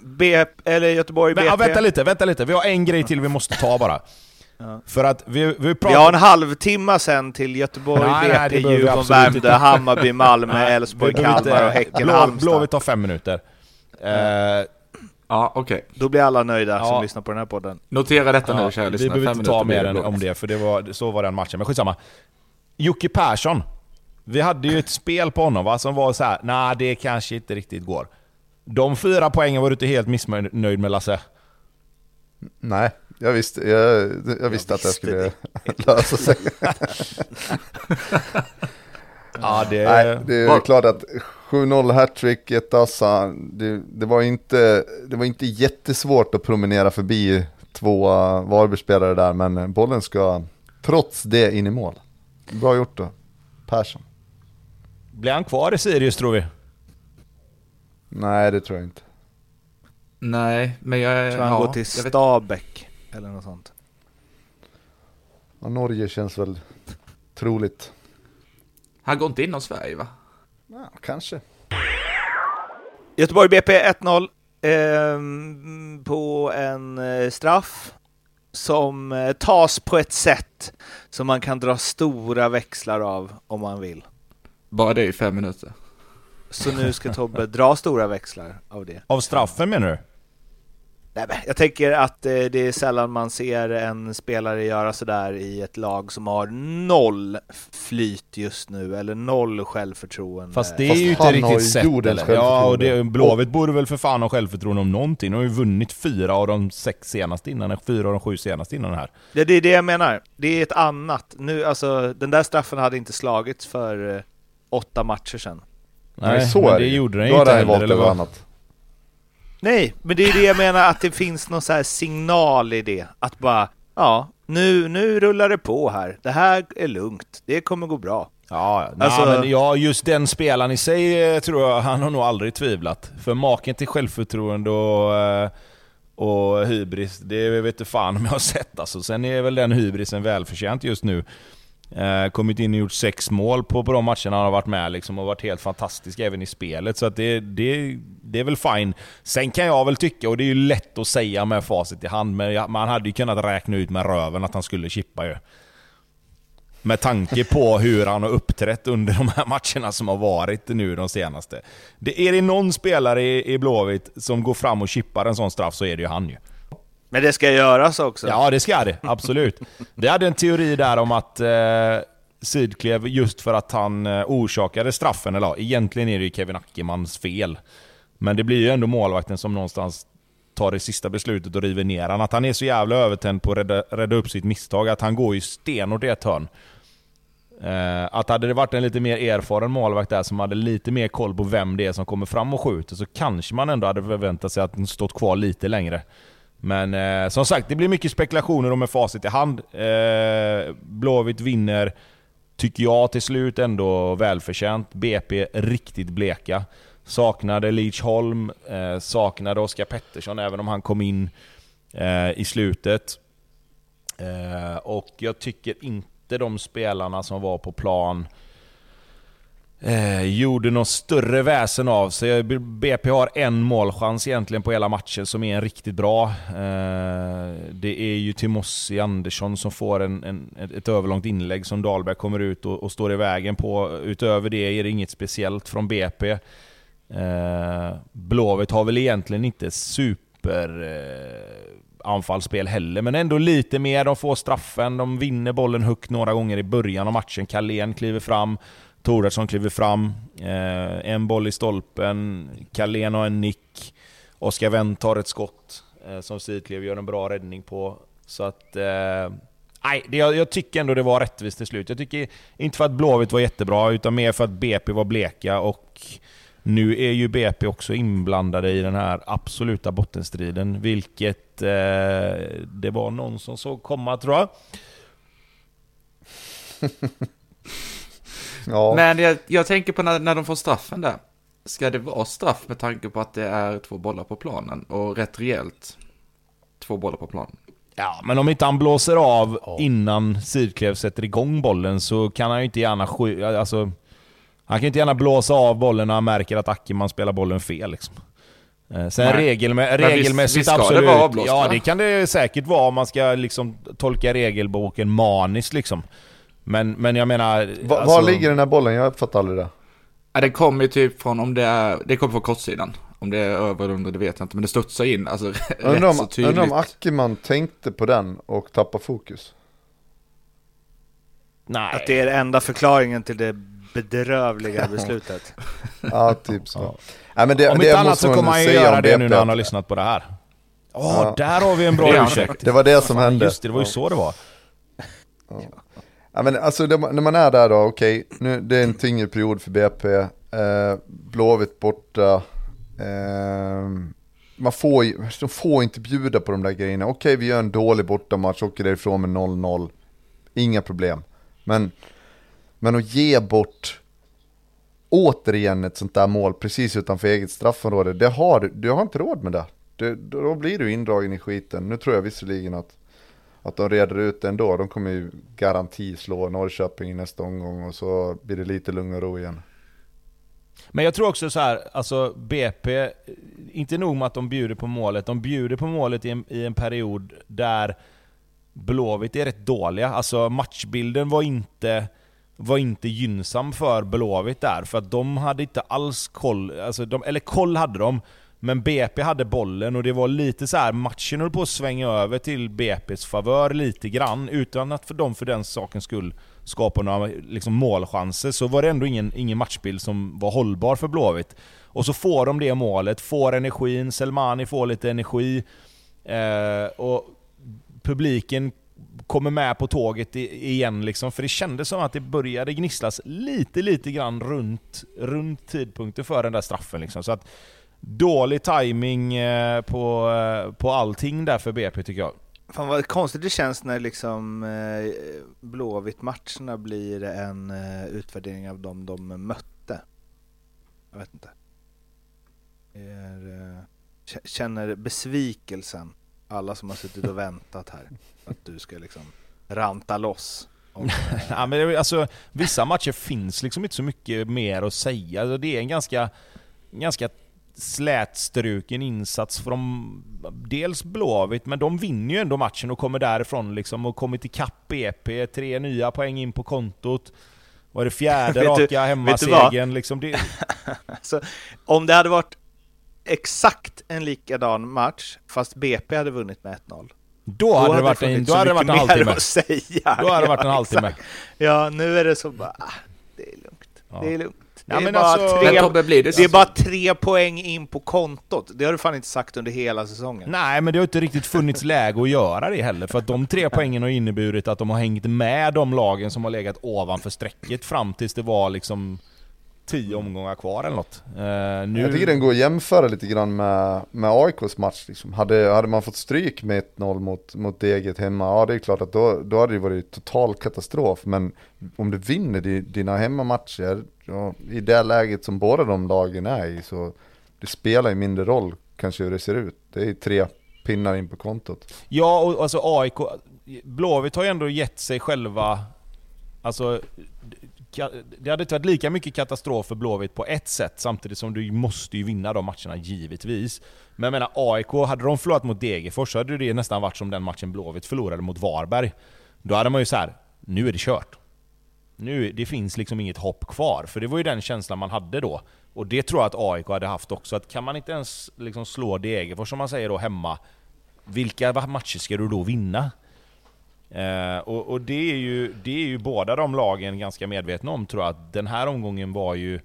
BP, eller Göteborg, Men, BP. Ja, vänta lite, vänta lite. Vi har en grej till vi måste ta bara. (laughs) Ja. För att vi, vi, pratar... vi har en halvtimme sen till Göteborg, nej, BP, nej, Djurgården, Värmdö, Hammarby, (laughs) Malmö, Elfsborg, Kalmar och Häcken, Blå, Halmstad. Blåvitt tar fem minuter. Mm. Uh, Ja, okej. Okay. Då blir alla nöjda ja. som lyssnar på den här podden. Notera detta ja, nu, kära lyssnare. Vi behöver inte ta mer om det, för det var, så var den matchen. Men skitsamma. Jocke Persson. Vi hade ju ett spel på honom va, som var så här. nej det kanske inte riktigt går. De fyra poängen var du inte helt missnöjd med Lasse? Nej, jag visste, jag, jag, jag visste att det skulle (laughs) lösa sig. (laughs) (laughs) ja, det... Nej, det är klart att 7-0 hattrick, ett assa. Det, det, var inte, det var inte jättesvårt att promenera förbi två Varbergsspelare där, men bollen ska trots det in i mål. Bra gjort då, Persson. Blir han kvar i Sirius tror vi? Nej, det tror jag inte. Nej, men jag... Tror han ja, går till Stabäck eller något sånt. Ja, Norge känns väl troligt. Han går inte inom Sverige va? Ja, kanske. Göteborg BP 1-0 eh, på en eh, straff som eh, tas på ett sätt som man kan dra stora växlar av om man vill. Bara det i fem minuter. Så nu ska Tobbe dra stora växlar av det. Av straffen menar du? Nej, jag tänker att eh, det är sällan man ser en spelare göra sådär i ett lag som har noll flyt just nu, eller noll självförtroende. Fast det är Fast ju inte riktigt sett eller? Ja, och det, Blåvitt borde väl för fan ha självförtroende om någonting. De har ju vunnit fyra av de sex senaste innan, fyra av de sju senaste innan här. Ja, det är det jag menar. Det är ett annat. Nu, alltså, den där straffen hade inte slagits för eh, åtta matcher sedan. Nej, Nej så men är det, det gjorde den ju inte heller, eller vad? Annat. Nej, men det är det jag menar, att det finns någon så signal i det. Att bara, ja, nu, nu rullar det på här. Det här är lugnt. Det kommer gå bra. Ja, alltså, nej, men ja, just den spelaren i sig eh, tror jag han har nog aldrig tvivlat. För maken till självförtroende och, eh, och hybris, det vet du fan om jag har sett alltså. Sen är väl den hybrisen välförtjänt just nu. Eh, kommit in och gjort sex mål på, på de matcherna han har varit med liksom, och varit helt fantastisk även i spelet. Så att det, det, det är väl fine. Sen kan jag väl tycka, och det är ju lätt att säga med facit i hand, men man hade ju kunnat räkna ut med röven att han skulle chippa ju. Med tanke på hur han har uppträtt under de här matcherna som har varit nu de senaste. Det, är det någon spelare i, i Blåvitt som går fram och chippar en sån straff så är det ju han ju. Men det ska göras också? Ja, det ska det. Absolut. Vi hade en teori där om att eh, Sidklev, just för att han eh, orsakade straffen, eller egentligen är det ju Kevin Ackermans fel. Men det blir ju ändå målvakten som någonstans tar det sista beslutet och river ner han. Att han är så jävla övertänd på att rädda, rädda upp sitt misstag, att han går ju stenhårt i ett hörn. Eh, att hade det varit en lite mer erfaren målvakt där som hade lite mer koll på vem det är som kommer fram och skjuter så kanske man ändå hade förväntat sig att den stått kvar lite längre. Men eh, som sagt, det blir mycket spekulationer och med facit i hand. Eh, Blåvitt vinner, tycker jag till slut ändå välförtjänt. BP riktigt bleka. Saknade Leach Holm, eh, saknade Oskar Pettersson även om han kom in eh, i slutet. Eh, och jag tycker inte de spelarna som var på plan eh, gjorde något större väsen av sig. BP har en målchans egentligen på hela matchen som är en riktigt bra. Eh, det är ju Timossi Andersson som får en, en, ett överlångt inlägg som Dahlberg kommer ut och, och, står i vägen på. Utöver det är det inget speciellt från BP. Eh, Blåvitt har väl egentligen inte super eh, anfallsspel heller, men ändå lite mer. De får straffen, de vinner bollen högt några gånger i början av matchen. Carlén kliver fram, Tordartsson kliver fram, eh, en boll i stolpen, Carlén har en nick, Oskar Wendt tar ett skott eh, som Sidklev gör en bra räddning på. Så att... Eh, nej, det, jag, jag, tycker ändå det var rättvist till slut. Jag tycker inte för att Blåvitt var jättebra, utan mer för att BP var bleka och nu är ju BP också inblandade i den här absoluta bottenstriden, vilket eh, det var någon som såg komma tror jag. (laughs) Ja. Men jag, jag tänker på när, när de får straffen där. Ska det vara straff med tanke på att det är två bollar på planen och rätt rejält två bollar på planen? Ja, men om inte han blåser av ja. innan Sidklev sätter igång bollen så kan han ju inte gärna sky alltså, Han kan inte gärna blåsa av bollen när han märker att Ackerman spelar bollen fel liksom. Eh, Sen regelmä visst- regelmässigt visst det absolut. vara avblåst, ja va? det kan det säkert vara om man ska liksom tolka regelboken maniskt liksom. Men, men jag menar... Va, alltså- Var ligger den här bollen? Jag fattar aldrig det. Ja, det kommer ju typ från om det är, det kommer från kortsidan. Om det är över eller under det vet jag inte, men det studsar in, alltså (laughs) Undrar rätt om, så tydligt. undrar om Ackerman tänkte på den och tappade fokus. Nej. Att det är enda förklaringen till det bedrövliga beslutet. (laughs) Ja, typ så. Nej, men det, Om det inte annat så kommer han ju göra om det nu när han har lyssnat på det här. Åh, Ja. där har vi en bra ursäkt. Det var det som hände. Just det, det var ju så det var. Ja, men alltså det, när man är där då, okej, nu det är en tyngre period för BP. Eh, Blåvitt borta. Eh, man får, de får inte bjuda på de där grejerna. Okej, vi gör en dålig bortamatch, åker därifrån med 0-0. Inga problem. Men, men att ge bort återigen ett sånt där mål precis utanför eget straffområde, det har, du- du har inte råd med det. det. Då blir du indragen i skiten. Nu tror jag visserligen att att de reder ut det ändå. De kommer ju garanti slå Norrköping i nästa omgång och så blir det lite lugn och ro igen. Men jag tror också så här, alltså BP, inte nog med att de bjuder på målet, de bjuder på målet i en, i en period där Blåvitt är rätt dåliga. Alltså matchbilden var inte, var inte gynnsam för Blåvitt där, för att de hade inte alls koll, alltså de, eller koll hade de, men BP hade bollen och det var lite så här matchen höll på att svänga över till BP's favör lite grann, utan att för dem för den sakens skull skapa några liksom, målchanser, så var det ändå ingen, ingen matchbild som var hållbar för Blåvitt. Och så får de det målet, får energin, Selmani får lite energi, eh, och publiken kommer med på tåget igen liksom, för det kändes som att det började gnisslas lite, lite grann runt, runt tidpunkten för den där straffen liksom. Så att dålig timing eh, på, eh, på allting där för BP tycker jag. Fan vad konstigt det känns när liksom eh, Blåvitt-matcherna blir en eh, utvärdering av dem de mötte. Jag vet inte. Eh, k- känner besvikelsen, alla som har suttit och väntat här, att du ska liksom ranta loss. (laughs) om, eh, Ja, men det, är- alltså, vissa matcher finns liksom inte så mycket mer att säga. Alltså, det är en ganska, ganska slätstruken insats från dels Blåvitt, men de vinner ju ändå matchen och kommer därifrån liksom och kommit ikapp BP, tre nya poäng in på kontot. Var det fjärde (laughs) raka hemmasegern liksom? Det, (laughs) Alltså, om det hade varit exakt en likadan match, fast BP hade vunnit med 1-0. då hade det varit en, då hade det varit en halvtimme. att säga. Då hade det varit en (laughs) halvtimme. Ja, nu är det så bara, ah, det är lugnt. Ja. Det är lugnt. Är men bara alltså- Men tre, Tobbe, blir det det är bara tre poäng in på kontot. Det har du fan inte sagt under hela säsongen. Nej, men det har inte riktigt funnits läge att göra det heller. För att de tre poängen har inneburit att de har hängt med de lagen som har legat ovanför strecket fram tills det var liksom tio omgångar kvar eller något. Eh, nu... Jag tycker den går att jämföra lite grann med, med AIKs match. Liksom. Hade, hade man fått stryk med 1-0 mot, mot Deget hemma, ja det är klart att då, då hade det varit total katastrof. Men om du vinner di, dina hemmamatcher, ja, i det läget som båda de lagen är i, så det spelar ju mindre roll kanske hur det ser ut. Det är tre pinnar in på kontot. Ja, och alltså AIK... Blåvitt har ju ändå gett sig själva... Alltså... Det hade inte varit lika mycket katastrof för Blåvitt på ett sätt, samtidigt som du måste ju vinna de matcherna givetvis. Men jag menar AIK, hade de förlorat mot Degerfors så hade det nästan varit som den matchen Blåvitt förlorade mot Varberg. Då hade man ju så här: nu är det kört. Nu, det finns liksom inget hopp kvar, för det var ju den känslan man hade då. Och det tror jag att AIK hade haft också, att kan man inte ens liksom slå Degerfors som man säger då hemma, vilka matcher ska du då vinna? Eh, och och det, är ju, det är ju båda de lagen ganska medvetna om tror jag, att den här omgången var ju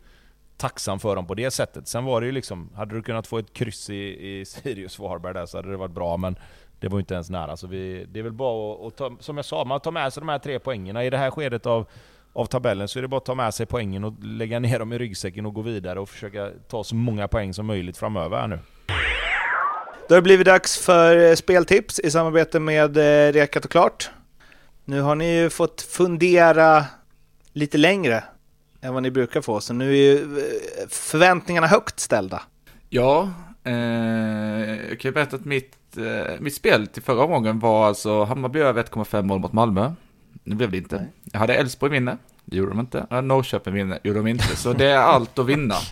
tacksam för dem på det sättet. Sen var det ju liksom, hade du kunnat få ett kryss i, i (laughs) Sirius Varberg där så hade det varit bra, men det var ju inte ens nära. Så vi, det är väl bara att, att ta, som jag sa, man tar med sig de här tre poängerna. I det här skedet av, av tabellen så är det bara att ta med sig poängen och lägga ner dem i ryggsäcken och gå vidare och försöka ta så många poäng som möjligt framöver här nu. Då har det blivit dags för eh, speltips i samarbete med eh, Rekat och Klart. Nu har ni ju fått fundera lite längre än vad ni brukar få, så nu är ju eh, förväntningarna högt ställda. Ja, eh, jag kan ju berätta att mitt, eh, mitt spel till förra omgången var alltså Hammarby över 1,5 mål mot Malmö. Nu blev det inte. Jag hade Elfsborg vinner. Det gjorde de inte. Ja, Norrköping vinner. Gjorde de inte. Så det är allt att vinna. (laughs)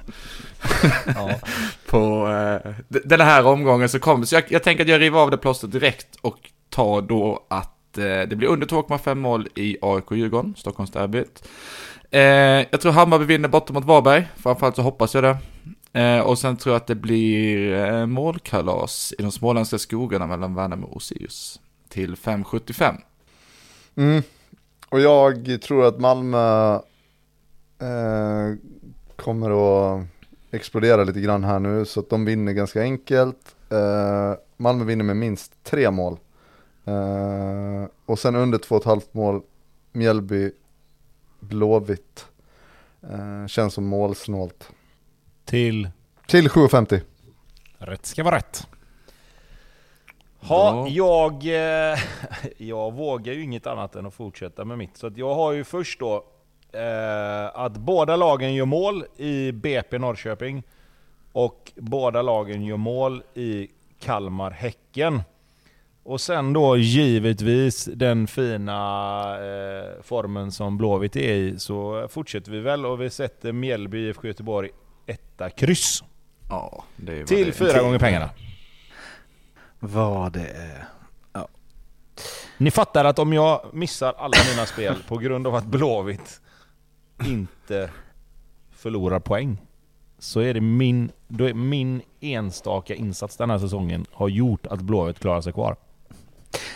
Ja. (laughs) På eh, den här omgången så kommer. Så jag, jag tänker att jag river av det plåstret direkt och tar då att eh, det blir under 2,5 mål i AIK-Djurgården, Stockholmsderbyt. Eh, jag tror Hammarby vinner borta mot Varberg. Framförallt så hoppas jag det. Eh, och sen tror jag att det blir eh, målkalas i de småländska skogarna mellan Värnamo och Sirius. Till 5,75. Mm. Och jag tror att Malmö eh, kommer att explodera lite grann här nu så att de vinner ganska enkelt. Eh, Malmö vinner med minst tre mål. Eh, och sen under två och ett halvt mål Mjällby Blåvitt. Eh, känns som målsnålt. Till Till 7,50. rätt ska vara rätt. Ha, Ja. jag, eh, (laughs) jag vågar ju inget annat än att fortsätta med mitt. Så att jag har ju först då eh, att båda lagen gör mål i BP Norrköping. Och båda lagen gör mål i Kalmar-Häcken. Och sen då givetvis den fina eh, formen som Blåvitt är i så fortsätter vi väl och vi sätter Mjällby IFK Göteborg etta kryss. Ja, det är vad Till fyra gånger pengarna. Vad det är. Ni fattar att om jag missar alla mina spel på grund av att Blåvitt inte förlorar poäng så är det min, då är min enstaka insats den här säsongen har gjort att Blåvitt klarar sig kvar.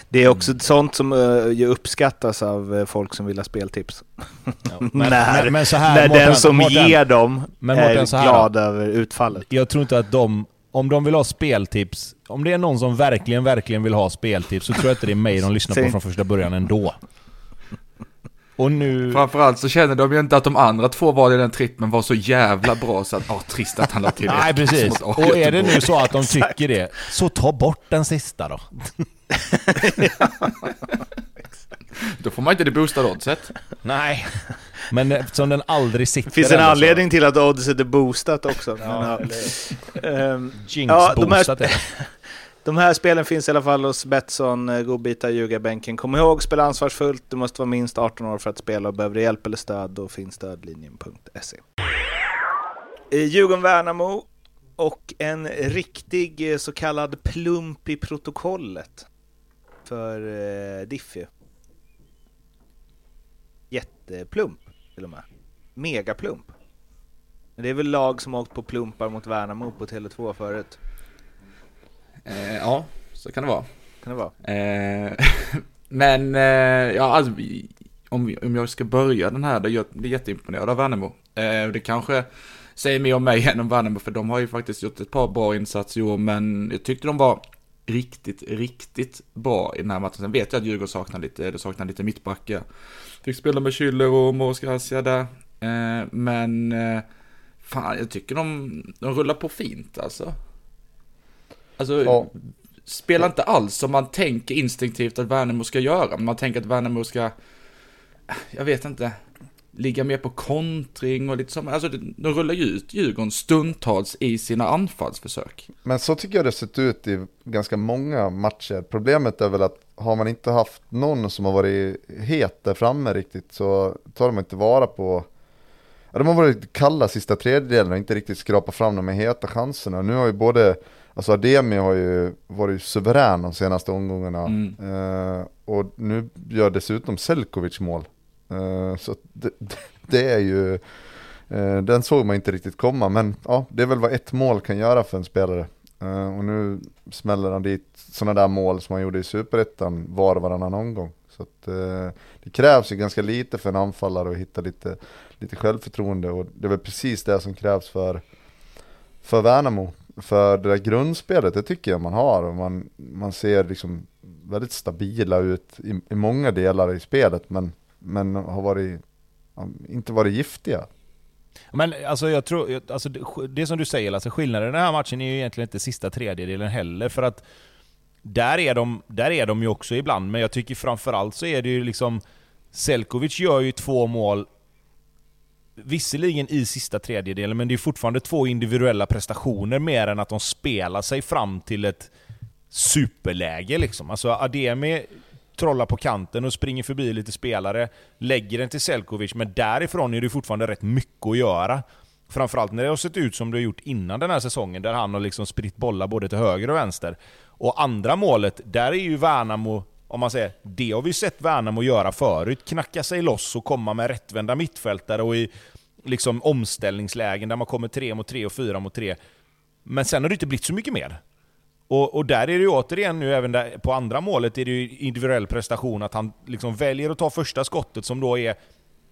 Det är också sånt som uh, uppskattas av eh, folk som vill ha speltips. Men, (laughs) när men, men så här, när Mårten, den som Mårten, ger dem Men är Mårten, här glad över utfallet. Jag tror inte att de, om de vill ha speltips, om det är någon som verkligen, verkligen vill ha speltips så tror jag inte det är mig de (laughs) lyssnar på från första början ändå. Och nu... Framförallt så känner de ju inte att de andra två val i den trippen var så jävla bra så att, ja, trist att han la till (laughs) Nej precis. Och är det nu så att de (laughs) tycker det, så ta bort den sista då. Då får man inte det boostade oddset. Nej. (laughs) Men eftersom den aldrig sitter Det finns en ändå så- anledning till att oddset är boostat också. Ja, jinx Ja, de här-. (laughs) De här spelen finns i alla fall hos Betsson, eh, godbitar, ljugarbänken. Kom ihåg, spela ansvarsfullt. Du måste vara minst 18 år för att spela och behöver du hjälp eller stöd, då finns stödlinjen.se. Eh, Djurgården-Värnamo och en riktig eh, så kallad plump i protokollet för eh, Diffie. Jätteplump till och med. Megaplump. Men det är väl lag som har åkt på plumpar mot Värnamo på Tele2 förut. Eh, ja, så kan det vara. Kan det vara? Eh, (laughs) men, eh, ja, alltså, om, om jag ska börja den här, då jag blir jätteimponerad av Värnamo. Eh, det kanske säger mer om mig än om Värnamo, för de har ju faktiskt gjort ett par bra insatser i år, men jag tyckte de var riktigt, riktigt bra i den här matchen. Sen vet jag att Djurgården saknar lite, det saknar lite mittbackar. Fick spela med Schüller och Moros Gracia där. Eh, men, eh, fan, jag tycker de, de rullar på fint alltså. Alltså, Ja. spelar inte alls som man tänker instinktivt att Värnamo ska göra. Man tänker att Värnamo ska, jag vet inte, ligga mer på kontring och lite som, alltså de rullar ju ut Djurgården stundtals i sina anfallsförsök. Men så tycker jag det sett ut i ganska många matcher. Problemet är väl att har man inte haft någon som har varit het där framme riktigt så tar de inte vara på de har varit kalla sista tredjedelen och inte riktigt skrapat fram de här heta chanserna. Nu har ju både, alltså Ademi har ju varit suverän de senaste omgångarna. Mm. Eh, och nu gör dessutom Selkovic mål. Eh, så det, det, är ju, eh, den såg man inte riktigt komma. Men ja, det är väl vad ett mål kan göra för en spelare. Eh, och nu smäller han dit sådana där mål som han gjorde i Superettan var och varannan omgång. Så att, det krävs ju ganska lite för en anfallare att hitta lite, lite självförtroende och det är väl precis det som krävs för, för Värnamo. För det där grundspelet, det tycker jag man har och man, man ser liksom väldigt stabila ut i, i många delar i spelet men, men har varit, inte varit giftiga. Men alltså jag tror, alltså det, som du säger Lasse, skillnaden i den här matchen är ju egentligen inte sista tredjedelen heller för att där är, de, där är de ju också ibland, men jag tycker framförallt så är det ju liksom Selkovic gör ju två mål Visserligen i sista tredjedelen, men det är fortfarande två individuella prestationer mer än att de spelar sig fram till ett superläge liksom. Alltså Ademi trollar på kanten och springer förbi lite spelare, lägger den till Selkovic, men därifrån är det fortfarande rätt mycket att göra. Framförallt när det har sett ut som det har gjort innan den här säsongen, där han har liksom spritt bollar både till höger och vänster. Och andra målet, där är ju Värnamo, om man säger, det har vi sett Värnamo göra förut. Knacka sig loss och komma med rättvända mittfältare och i liksom omställningslägen där man kommer tre mot tre och fyra mot tre. Men sen har det inte blivit så mycket mer. Och, och, där är det ju återigen nu, även där, på andra målet, är det ju individuell prestation. Att han liksom väljer att ta första skottet som då är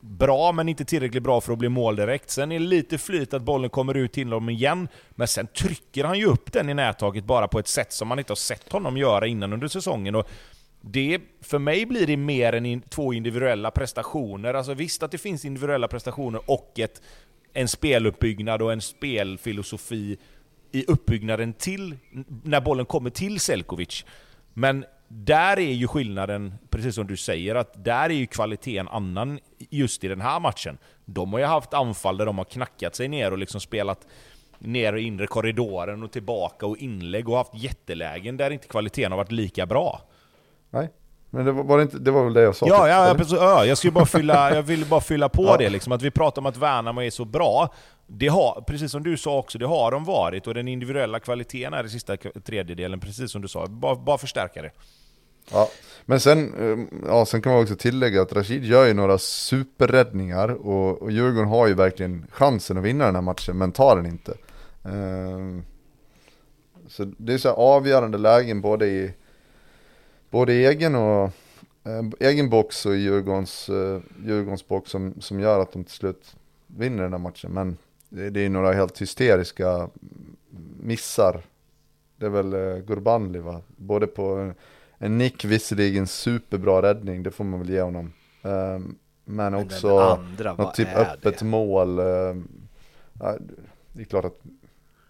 bra, men inte tillräckligt bra för att bli mål direkt. Sen är det lite flyt att bollen kommer ut till honom igen, men sen trycker han ju upp den i nättaket bara på ett sätt som man inte har sett honom göra innan under säsongen. Och det, för mig blir det mer än in, två individuella prestationer. Alltså visst att det finns individuella prestationer och ett, en speluppbyggnad och en spelfilosofi i uppbyggnaden till, när bollen kommer till Selkovic. Men där är ju skillnaden, precis som du säger, att där är ju kvaliteten annan just i den här matchen. De har ju haft anfall där de har knackat sig ner och liksom spelat ner i inre korridoren och tillbaka och inlägg och haft jättelägen där inte kvaliteten har varit lika bra. Nej, men det var, var det, inte, det var väl det jag sa? Ja, ja, ja, ja jag, skulle bara fylla, jag ville bara fylla på (laughs) ja. det liksom, att vi pratar om att Värnamo är så bra. Det har, precis som du sa också, det har de varit och den individuella kvaliteten är i sista tredjedelen, precis som du sa. Bara, bara förstärka det. Ja, men sen, eh, ja, sen kan man också tillägga att Rashid gör ju några superräddningar och, och Djurgården har ju verkligen chansen att vinna den här matchen, men tar den inte. Uh, så det är så avgörande lägen både i både egen och eh, egen box och Djurgårdens, eh, Djurgårdens box som, som gör att de till slut vinner den här matchen. Men det, det är några helt hysteriska missar. Det är väl eh, Gurbanli va? Både på en nick visserligen superbra räddning, det får man väl ge honom. Um, men, men också andra, något typ öppet det? mål. Uh, det är klart att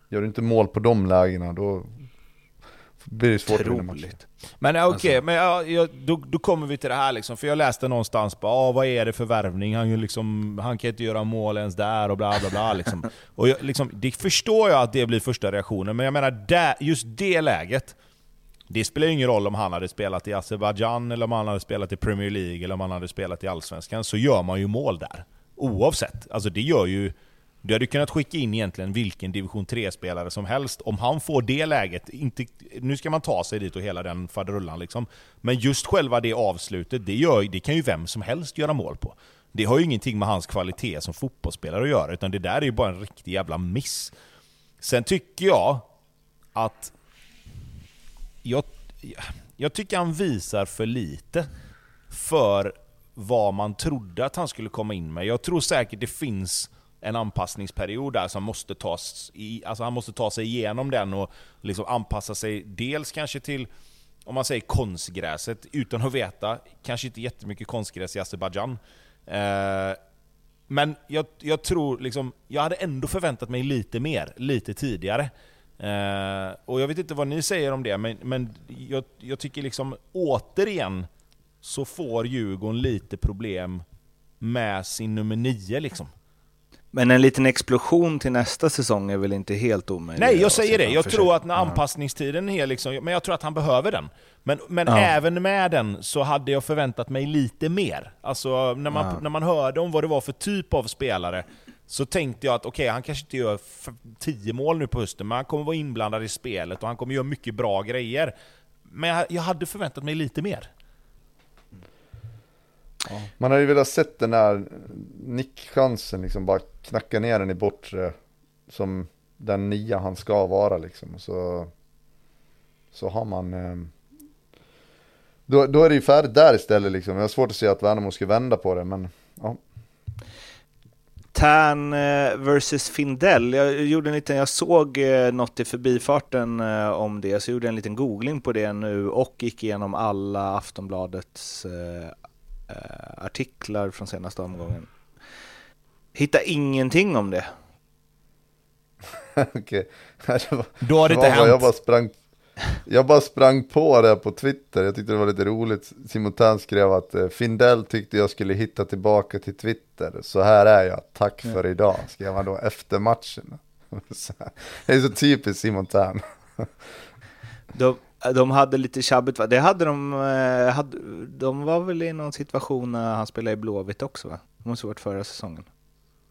gör du inte mål på de lägena då blir det svårt att vinna matchen. Men okej, okay, alltså. men ja, ja, då, då kommer vi till det här liksom. För jag läste någonstans på ah, vad är det för värvning? Han, liksom, han kan inte göra mål ens där och bla bla bla. (laughs) Liksom. och jag, liksom, det förstår jag att det blir första reaktionen, men jag menar där, just det läget. Det spelar ju ingen roll om han hade spelat i Azerbajdzjan, eller om han hade spelat i Premier League, eller om han hade spelat i Allsvenskan, så gör man ju mål där. Oavsett. Alltså det gör ju... Du hade kunnat skicka in egentligen vilken division 3-spelare som helst. Om han får det läget, inte, nu ska man ta sig dit och hela den faderullan liksom. Men just själva det avslutet, det, gör, det kan ju vem som helst göra mål på. Det har ju ingenting med hans kvalitet som fotbollsspelare att göra, utan det där är ju bara en riktig jävla miss. Sen tycker jag att... Jag, jag tycker han visar för lite för vad man trodde att han skulle komma in med. Jag tror säkert det finns en anpassningsperiod där som måste tas i, alltså han måste ta sig igenom den och liksom anpassa sig dels kanske till om man säger konstgräset, utan att veta, kanske inte jättemycket konstgräs i Azerbajdzjan. Eh, men jag, jag, tror liksom, jag hade ändå förväntat mig lite mer, lite tidigare. Eh, och jag vet inte vad ni säger om det, men, men jag, jag tycker liksom återigen så får Djurgården lite problem med sin nummer nio liksom. Men en liten explosion till nästa säsong är väl inte helt omöjligt? Nej, jag säger det. Jag tror att när anpassningstiden är liksom, men jag tror att han behöver den. Men, men ja. även med den så hade jag förväntat mig lite mer. Alltså när man, ja. när man hörde om vad det var för typ av spelare, så tänkte jag att okej, okay, han kanske inte gör 10 mål nu på hösten, men han kommer vara inblandad i spelet och han kommer göra mycket bra grejer. Men jag, jag hade förväntat mig lite mer. Ja. Man hade ju velat sett den där nickchansen, liksom bara knacka ner den i bortre som den nia han ska vara liksom. Så, så har man... Eh, då, då är det ju färdigt där istället liksom. Jag har svårt att se att Värnamo ska vända på det, men ja. Tern eh, versus Findell. Jag gjorde en liten, jag såg eh, något i förbifarten eh, om det, så jag gjorde en liten googling på det nu och gick igenom alla Aftonbladets artiklar från senaste omgången. Hitta ingenting om det. (laughs) Okej. Då har det inte hänt. Jag bara, sprang, jag bara sprang på det på Twitter. Jag tyckte det var lite roligt. Simon Tern skrev att eh, Findell tyckte jag skulle hitta tillbaka till Twitter. Så här är jag. Tack för idag. Skrev han då efter matchen. (laughs) det är så typiskt Simon Tern. Då, De hade lite tjabbigt va? Det hade de, eh, hade, de var väl i någon situation när han spelade i Blåvitt också va? Det måste ha varit förra säsongen.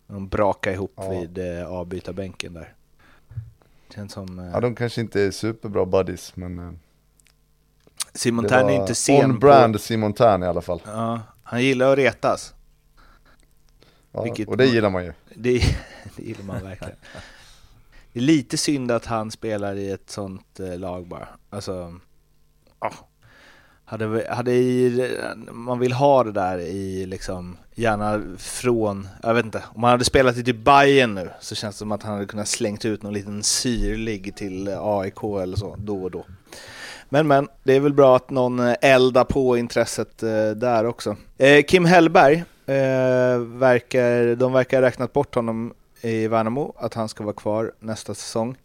De brakade ihop Ja. vid eh, avbytarbänken där. Känns som... Eh, Ja, de kanske inte är superbra buddies, men eh, Simon Tern är inte sen on-brand Simon Tern i alla fall. på... Ja, han gillar att retas. Ja, Vilket- och det gillar man ju. Det, (laughs) det gillar man verkligen. (laughs) Det är lite synd att han spelar i ett sånt eh, lag bara. Alltså, ja. hade, hade i, man vill ha det där i liksom, gärna från, jag vet inte, om han hade spelat i typ Bayern nu så känns det som att han hade kunnat slängt ut någon liten syrlig till eh, AIK eller så då och då. Men men, det är väl bra att någon eh, eldar på intresset eh, där också. Eh, Kim Hellberg, eh, verkar, de verkar ha räknat bort honom i Värnamo, att han ska vara kvar nästa säsong.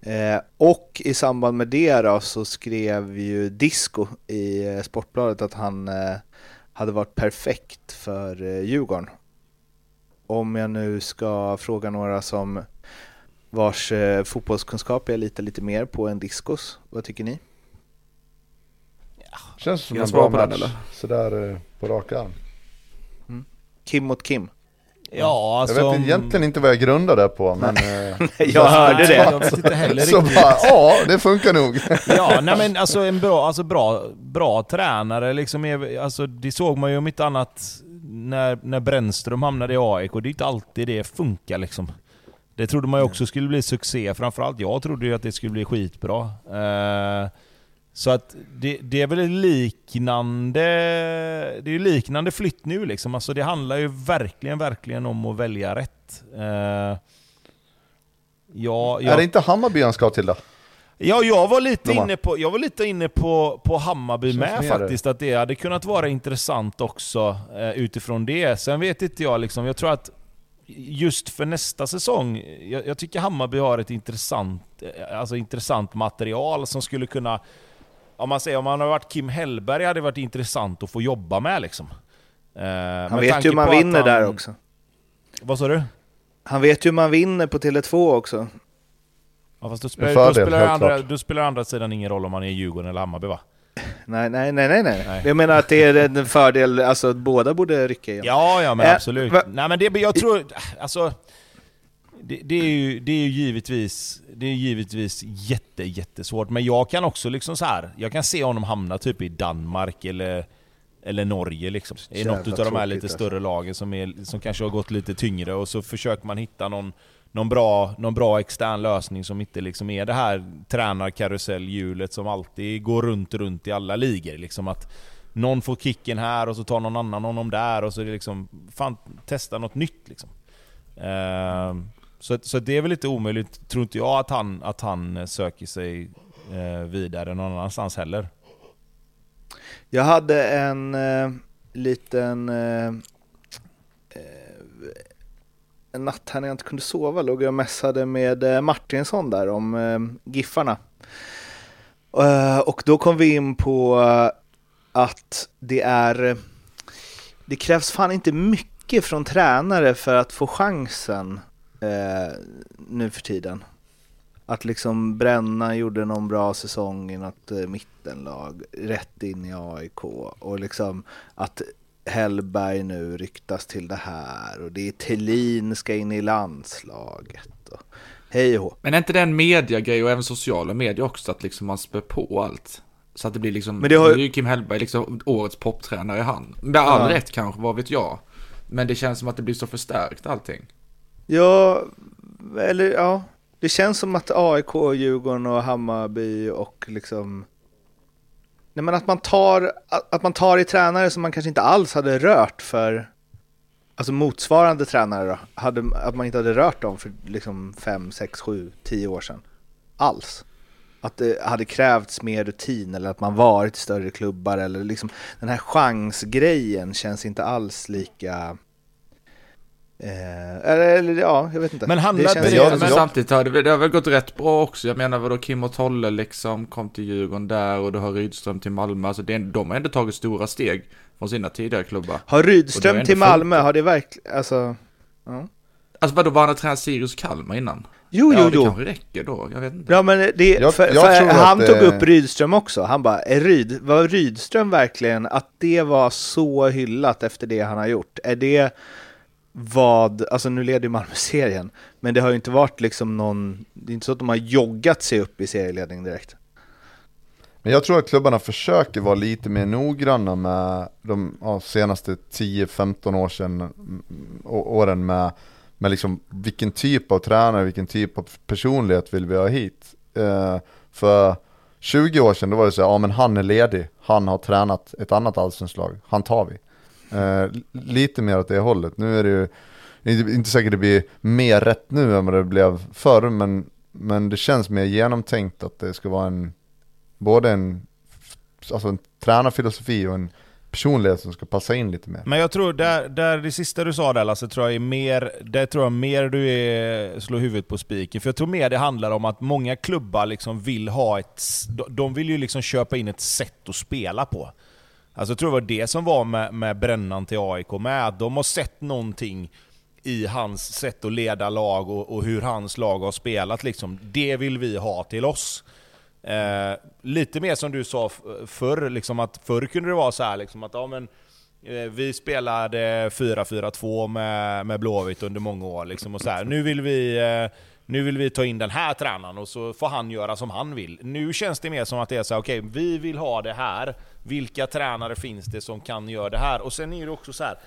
Eh, och i samband med det då så skrev ju Disco i eh, Sportbladet att han eh, hade varit perfekt för eh, Djurgården. Om jag nu ska fråga några som vars eh, fotbollskunskap jag litar lite mer på än Discos, vad tycker ni? Känns som en bra på den, match. eller? Sådär eh, på rak arm. Kim mot Kim. Ja, alltså... jag vet egentligen inte vad jag grundar det på, men... eh, (laughs) Jag hörde det. (laughs) Inte heller så bara, ja, det funkar nog. (laughs) Ja, nej men alltså en bra, alltså bra, bra tränare liksom är, alltså det såg man ju om inte annat när, när Brännström hamnade i AIK. Det är inte alltid det funkar liksom. Det trodde man ju också skulle bli succé, framförallt jag trodde ju att det skulle bli skitbra. Eh, så att det, det är väl liknande, det är liknande flytt nu liksom. Alltså det handlar ju verkligen, verkligen om att välja rätt. Eh, ja, Är det inte Hammarby han ska till då? Ja, jag var lite inne på, jag var lite inne på, på Hammarby Känns med faktiskt, att det hade kunnat vara intressant också eh, utifrån det. Sen vet inte jag liksom, jag tror att just för nästa säsong, jag, jag tycker Hammarby har ett intressant, eh, alltså intressant material som skulle kunna, om man säger om man har varit Kim Hellberg hade det varit intressant att få jobba med liksom. Eh, Han vet ju hur man vinner där också. Vad sa du? Han vet ju hur man vinner på Tele2 också. Ja, fast då spelar, fördel, då, spelar andra, då spelar andra sidan ingen roll om man är Djurgården eller Hammarby va? (laughs) Nej, nej, nej, nej, nej. Jag menar att det är en fördel, alltså att båda borde rycka igen. Ja, ja men absolut. va- Nej men det, jag tror, alltså... Det, det, är ju, det är ju givetvis, det är givetvis jätte, jättesvårt, men jag kan också liksom så här. jag kan se honom hamna typ i Danmark eller, eller Norge liksom. I något utav de här lite alltså. större lagen som, är, som kanske har gått lite tyngre och så försöker man hitta någon, någon, bra, någon bra extern lösning som inte liksom är det här tränarkaruselhjulet som alltid går runt, runt i alla ligor. Liksom att någon får kicken här och så tar någon annan honom där och så är det liksom, fan testa något nytt liksom. Ehm, så, så det är väl lite omöjligt, tror inte jag, att han, att han eh, söker sig eh, vidare någon annanstans heller. Jag hade en eh, liten eh, eh, en natt här när jag inte kunde sova låg jag och mässade med eh, Martinsson där om eh, Giffarna. Eh, och då kom vi in på eh, att det är eh, det krävs fan inte mycket från tränare för att få chansen eh, nu för tiden. Att liksom Bränna gjorde någon bra säsong i något eh, mittenlag, rätt in i AIK och liksom att Hellberg nu ryktas till det här och det är Thelin ska in i landslaget och hej och. Men är inte det en mediagrej och även sociala medier också, att liksom man spär på allt? Så att det blir liksom, Men det har nu är ju Kim Hellberg liksom årets poptränare i han. Med all Ja. rätt kanske, vad vet jag. Men det känns som att det blir så förstärkt allting. Ja, eller ja, det känns som att AIK, Djurgården och Hammarby och liksom Nej men att man tar, att man tar i tränare som man kanske inte alls hade rört för Alltså motsvarande tränare då, hade, att man inte hade rört dem för liksom 5, 6, 7, 10 år sedan. Alls. Att det hade krävts mer rutin eller att man varit i större klubbar eller liksom Den här chansgrejen känns inte alls lika Eh, eller, eller ja, jag vet inte. Men handlar Det det- känns Ja, Men samtidigt har det, det har väl gått rätt bra också. Jag menar vadå, Kim och Tolle liksom kom till Djurgården där och du har Rydström till Malmö. Alltså det, de har ändå tagit stora steg från sina tidigare klubbar. Har Och det Rydström till Malmö, har det verkligen, alltså, ja. Alltså vadå, var han tränat Sirius Kalmar innan? Jo, ja, jo, det jo. kanske räcker då, jag vet inte. Ja, men det, Jag- för, jag för tror att han det- tog upp Rydström också. Han bara, är Ryd, var Rydström verkligen att det var så hyllat efter det han har gjort? Är det vad, alltså nu leder ju Malmö serien, men det har ju inte varit liksom någon, det är inte så att de har joggat sig upp i serieledning direkt. Men jag tror att klubbarna försöker vara lite mer noggranna med de ja, senaste 10-15 år sedan, mm, åren med, med liksom vilken typ av tränare, vilken typ av personlighet vill vi ha hit. Eh, för 20 år sedan då var det så här, ja men han är ledig, han har tränat ett annat allsvenskt lag, han tar vi. Eh, lite mer åt det hållet. Nu är det ju inte, inte säkert det blir mer rätt nu än vad det blev förr, men, men det känns mer genomtänkt att det ska vara en både en, alltså en tränarfilosofi och en personlighet som ska passa in lite mer. Men jag tror, där, där det sista du sa där Lasse, tror jag är mer, där tror jag mer du är, slår huvudet på spiken. För jag tror mer det handlar om att många klubbar liksom vill ha ett, de- de vill ju liksom köpa in ett sätt att spela på. Alltså jag tror det var det som var med, med brännan till AIK med, att de har sett någonting i hans sätt att leda lag och, och hur hans lag har spelat liksom. Det vill vi ha till oss. Eh, lite mer som du sa förr, liksom att förr kunde det vara så här liksom att ja, men, eh, vi spelade 4-4-2 med, med Blåvitt under många år. Liksom, och så här. Nu, vill vi, eh, nu vill vi ta in den här tränaren och så får han göra som han vill. Nu känns det mer som att det är så här, okej, vi vill ha det här. Vilka tränare finns det som kan göra det här? Och sen är det också så här.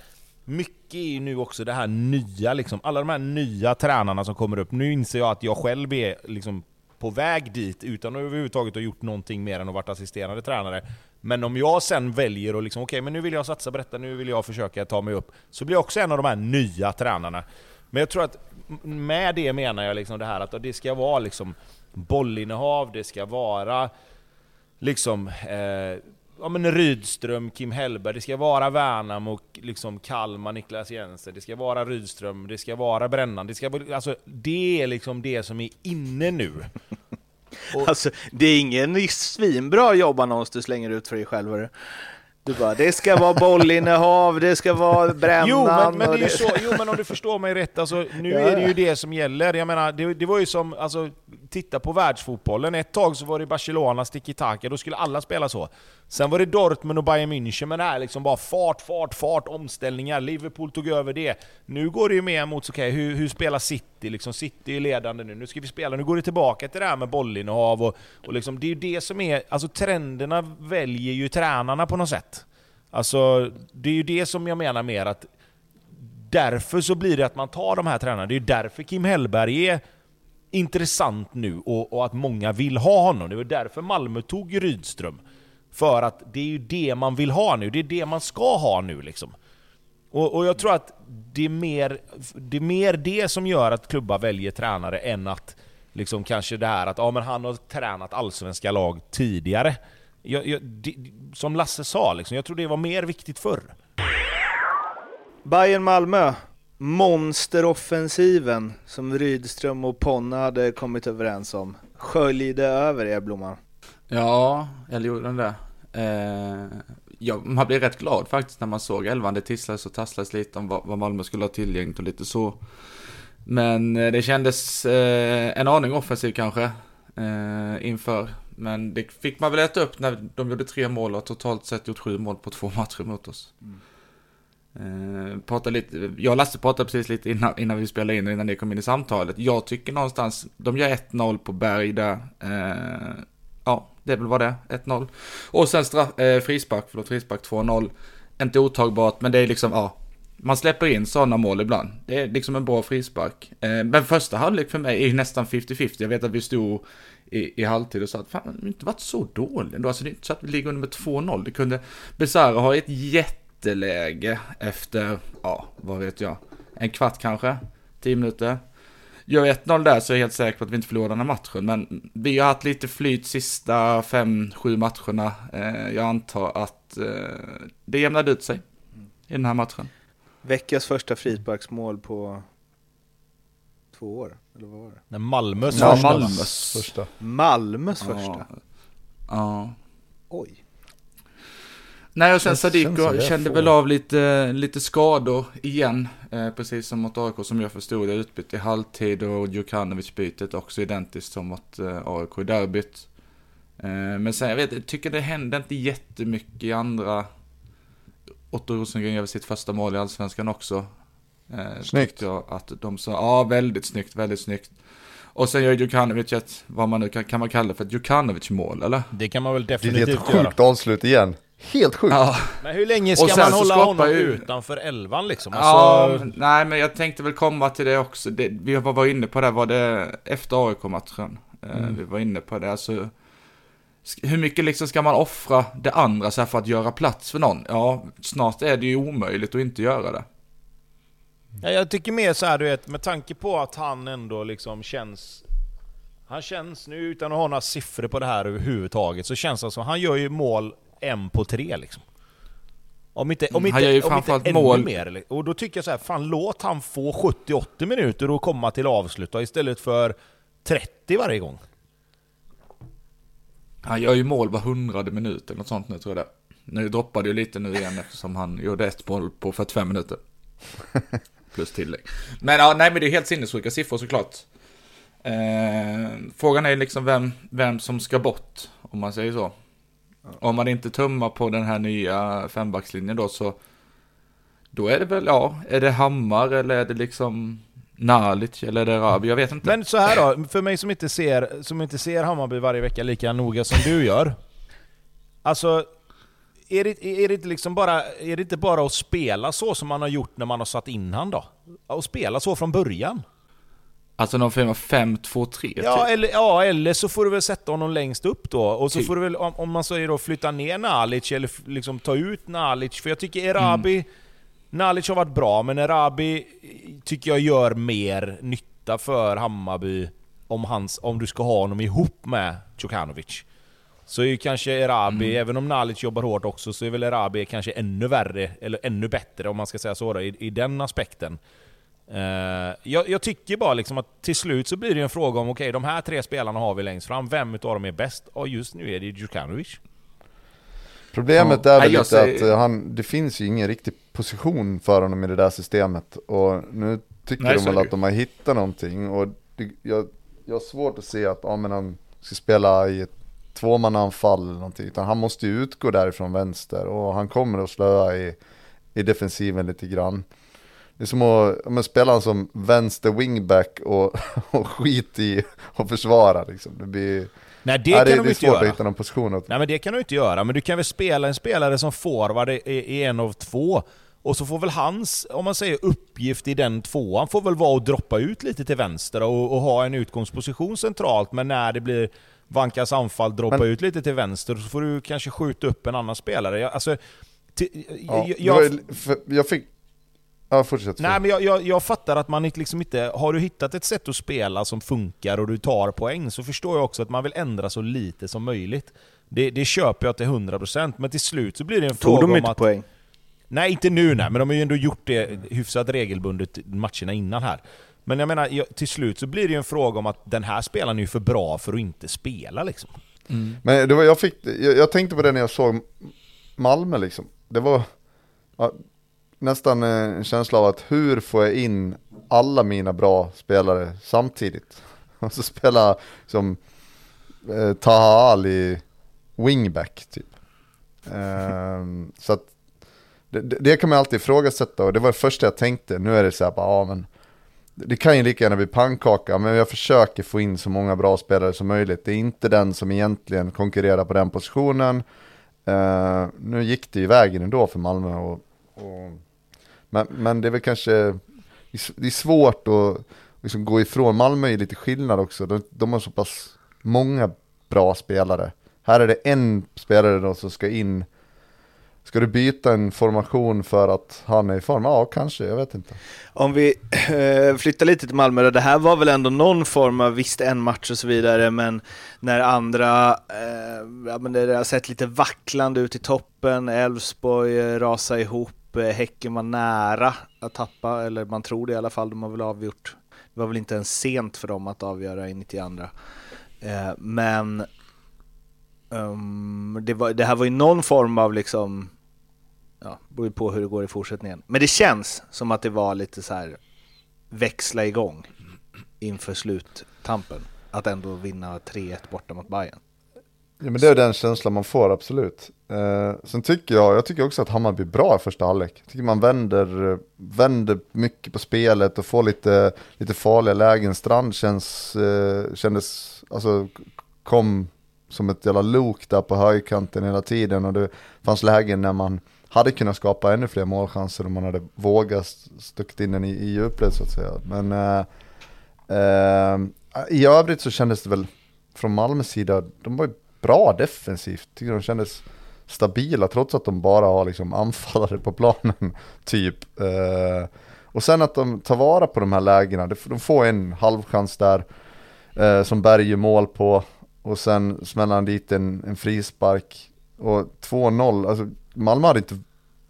Mycket är ju nu också det här nya, liksom. alla de här nya tränarna som kommer upp. Nu inser jag att jag själv är liksom på väg dit utan att överhuvudtaget ha gjort någonting mer än att varit assisterande tränare. Men om jag sen väljer att liksom, okej men nu vill jag satsa på detta, nu vill jag försöka ta mig upp. Så blir jag också en av de här nya tränarna. Men jag tror att med det menar jag liksom det här att det ska vara liksom bollinnehav, det ska vara liksom eh, ja, men Rydström, Kim Hellberg, det ska vara Värnamo, liksom Kalmar, Niklas Jensen, det ska vara Rydström, det ska vara Brännan, det ska alltså det är liksom det som är inne nu. (laughs) Alltså, det är ingen svinbra jobbannons du slänger ut för dig själv. hörru. Du bara, det ska vara bollinnehav, det ska vara brännan. (laughs) Jo men, men det är ju så, jo men om du förstår mig rätt, alltså, nu Ja, är det ju det som gäller. Jag menar, det, det var ju som, alltså, titta på världsfotbollen. Ett tag så var det Barcelona, tiki-taka, då skulle alla spela så. Sen var det Dortmund och Bayern München, men det här liksom bara fart, fart, fart, omställningar. Liverpool tog över det. Nu går det ju mer mot, okej, hur, hur spelar City? Liksom, City är ledande nu, nu ska vi spela. Nu går det tillbaka till det här med bollinnehav och, och liksom, det är ju det som är, alltså trenderna väljer ju tränarna på något sätt. Alltså, det är ju det som jag menar mer att därför så blir det att man tar de här tränarna. Det är ju därför Kim Hellberg är intressant nu och, och att många vill ha honom. Det var därför Malmö tog Rydström. För att det är ju det man vill ha nu. Det är det man ska ha nu liksom. Och, och jag tror att det är, mer, det är mer det som gör att klubbar väljer tränare än att liksom kanske det här att ja, men han har tränat allsvenska lag tidigare. Jag, jag, det, som Lasse sa, liksom, jag tror det var mer viktigt förr. Bayern Malmö, monsteroffensiven som Rydström och Ponna hade kommit överens om. Sköljde över er Blomman. Ja, eller gjorde den det? Eh, ja, man blev rätt glad faktiskt när man såg elvan. Det tisslades och tasslades lite om vad, vad Malmö skulle ha tillgängligt och lite så. Men eh, det kändes eh, en aning offensiv kanske eh, inför. Men det fick man väl äta upp när de gjorde tre mål och totalt sett gjort sju mål på två matcher mot oss. Eh, pratade lite, jag och Lasse pratade precis lite innan, innan vi spelade in, och innan ni kom in i samtalet. Jag tycker någonstans, de gör 1-0 på Berg där. Eh, ja, det är väl vad det är, 1-0. Och sen straff, eh, frispark, förlåt, frispark 2-0. Inte otagbart, men det är liksom, ja. Man släpper in sådana mål ibland. Det är liksom en bra frispark. Eh, men första halvlek för mig är ju nästan 50-50. Jag vet att vi stod i, i halvtid och sa att fan, det har inte varit så dåligt. ändå. Alltså det är inte så att vi ligger under med 2-0. Det kunde Besara ha ett jätte jätteläge efter, ja, vad vet jag, en kvart kanske, 10 minuter. Gör 1-0 där så är jag helt säker på att vi inte förlorar den här matchen. Men vi har haft lite flyt sista 5-7 matcherna. Eh, jag antar att eh, det jämnade ut sig i den här matchen. Veckans första frisparksmål på två år, eller vad var det? När Malmös Ja, första. Malmös. Första. Malmös första. Ja. ja. Oj. Nej, och sen Sadiko kände väl av lite, lite skador igen. Eh, precis som mot AIK som jag förstod det. Utbytt i halvtid och Djukanovic-bytet också identiskt som mot eh, AIK i derbyt. Eh, men sen, jag vet jag tycker det hände inte jättemycket i andra. Otto Rosengren gör sitt första mål i Allsvenskan också. Eh, Snyggt. tyckte Jag att de sa, ja väldigt snyggt, väldigt snyggt. Och sen gör Djukanovic ett, vad man nu kan, kan man kalla det för ett Djukanovic-mål eller? Det kan man väl Det är ett definitivt helt göra. sjukt avslut igen. Helt sjukt. Ja, Men hur länge ska man hålla honom ju- utanför elvan liksom? Ja, Alltså, men- nej men jag tänkte väl komma till det också. Det, vi var inne på det, var det efter AIK-matchen? Eh, Mm. Vi var inne på det, alltså. Hur mycket liksom ska man offra det andra så här för att göra plats för någon? Ja, snart är det ju omöjligt att inte göra det. Ja, jag tycker mer så här, du vet, med tanke på att han ändå liksom känns... Han känns, nu utan att ha några siffror på det här överhuvudtaget, så känns det som han gör ju mål en på tre liksom. Om inte, om Mm, inte, han gör ju om inte framförallt ännu mål- mer. Och då tycker jag så här, fan låt han få 70-80 minuter och komma till avslut istället för 30 varje gång. Han gör ju mål var hundrade minut eller något sånt nu tror jag det. Nu droppade ju lite nu igen eftersom han gjorde ett mål på 45 minuter. (laughs) Plus tillägg. Men ja, nej men det är helt sinnessjuka siffror såklart. Eh, frågan är liksom vem, vem som ska bort, om man säger så. Om man inte tummar på den här nya fembackslinjen då så då är det väl, ja, är det Hammar eller är det liksom Nalic eller är det Rabi? Jag vet inte. Men så här då, för mig som inte ser, som inte ser Hammarby varje vecka lika noga som du gör. Alltså, är det, är det, inte liksom bara, är det inte bara att spela så som man har gjort när man har satt in han då? Att spela så från början? Alltså någon form av 5-2-3 Ja typ. eller, ja, eller så får du väl sätta honom längst upp då. Och så Typ. får du väl, om, om man säger då, flytta ner Nalic eller liksom ta ut Nalic. För jag tycker Erabi... Nalic har varit bra, men Erabi tycker jag gör mer nytta för Hammarby om, hans, om du ska ha honom ihop med Djukanovic. Så är ju kanske Erabi, även om Nalic jobbar hårt också, så är väl Erabi kanske ännu värre, eller ännu bättre om man ska säga så då, i, i den aspekten. Eh, jag, jag tycker bara liksom att till slut så blir det en fråga om, okej de här tre spelarna har vi längst fram, vem utav dem är bäst? Och just nu är det Djukanovic. Problemet Ja. är väl Nej, lite att eh, han, det finns ju ingen riktig position för honom i det där systemet. Och nu tycker Nej, de väl att de har hittat någonting. Och det, jag, jag har svårt att se att ja, men han ska spela i ett tvåmannaanfall eller någonting. Utan han måste ju utgå därifrån vänster. Och han kommer att slöa i, i defensiven lite grann. Det är som att men spela som vänster wingback och, (laughs) och skit i att försvara liksom. Det blir... Nej det nej, kan det, de det är inte svårt göra. att hitta någon position. Nej men det kan du inte göra, men du kan väl spela en spelare som forward i, i en av två. Och så får väl hans, om man säger uppgift i den tvåan, får väl vara att droppa ut lite till vänster och, och ha en utgångsposition centralt, men när det blir Vankas anfall, droppa Men- ut lite till vänster, så får du kanske skjuta upp en annan spelare. Jag, alltså, ti- Ja, jag, det var jag, för jag fick... Ja, fortsätt. Nej men jag, jag, jag fattar att man inte liksom inte... Har du hittat ett sätt att spela som funkar och du tar poäng så förstår jag också att man vill ändra så lite som möjligt. Det, det köper jag till 100% men till slut så blir det en Tog fråga de om inte att... poäng? Nej inte nu nej, men de har ju ändå gjort det hyfsat regelbundet matcherna innan här. Men jag menar, till slut så blir det ju en fråga om att den här spelaren är ju för bra för att inte spela liksom. Men det var, jag, fick, jag, jag tänkte på det när jag såg Malmö liksom. Det var ja, nästan en känsla av att hur får jag in alla mina bra spelare samtidigt? (laughs) Och så spela som eh, Taha Ali wingback typ. Ehm, (laughs) så att det, det kan man alltid ifrågasätta och det var det första jag tänkte. Nu är det så här bara, ja men det kan ju lika gärna bli pannkaka, men jag försöker få in så många bra spelare som möjligt. Det är inte den som egentligen konkurrerar på den positionen. Eh, nu gick det ju vägen ändå för Malmö. Och, och, men, men det är väl kanske, det är svårt att liksom gå ifrån. Malmö är lite skillnad också. De, de har så pass många bra spelare. Här är det en spelare då som ska in. Ska du byta en formation för att han är i form? Ja, kanske, jag vet inte. Om vi eh, flyttar lite till Malmö då, det här var väl ändå någon form av, visst en match och så vidare, men när andra, eh, ja men det har sett lite vacklande ut i toppen, Elfsborg eh, rasar ihop, upp. Eh, Häcken var nära att tappa, eller man tror det i alla fall, de har väl avgjort, det var väl inte ens sent för dem att avgöra i 92. Eh, men um, det, var, det här var ju någon form av liksom ja, beror på hur det går i fortsättningen. Men det känns som att det var lite så här växla igång inför sluttampen. Att ändå vinna 3-1 borta mot Bayern. Ja men det är den känslan man får absolut. Eh, sen tycker jag, jag tycker också att Hammarby är bra i första halvlek. Jag tycker man vänder, vänder mycket på spelet och får lite, lite farliga lägen. Strand känns, eh, kändes, alltså kom som ett jävla lok där på högerkanten hela tiden och det fanns lägen när man hade kunnat skapa ännu fler målchanser om man hade vågat stuckit in den i, i djupled så att säga. Men eh, eh, i övrigt så kändes det väl från Malmös sida, de var ju bra defensivt. Tycker de kändes stabila trots att de bara har liksom anfallare på planen (laughs) typ. Eh, och sen att de tar vara på de här lägena, de får en halvchans där eh, som Berg gör mål på och sen smäller han dit en, en frispark och 2-0, alltså Malmö hade inte,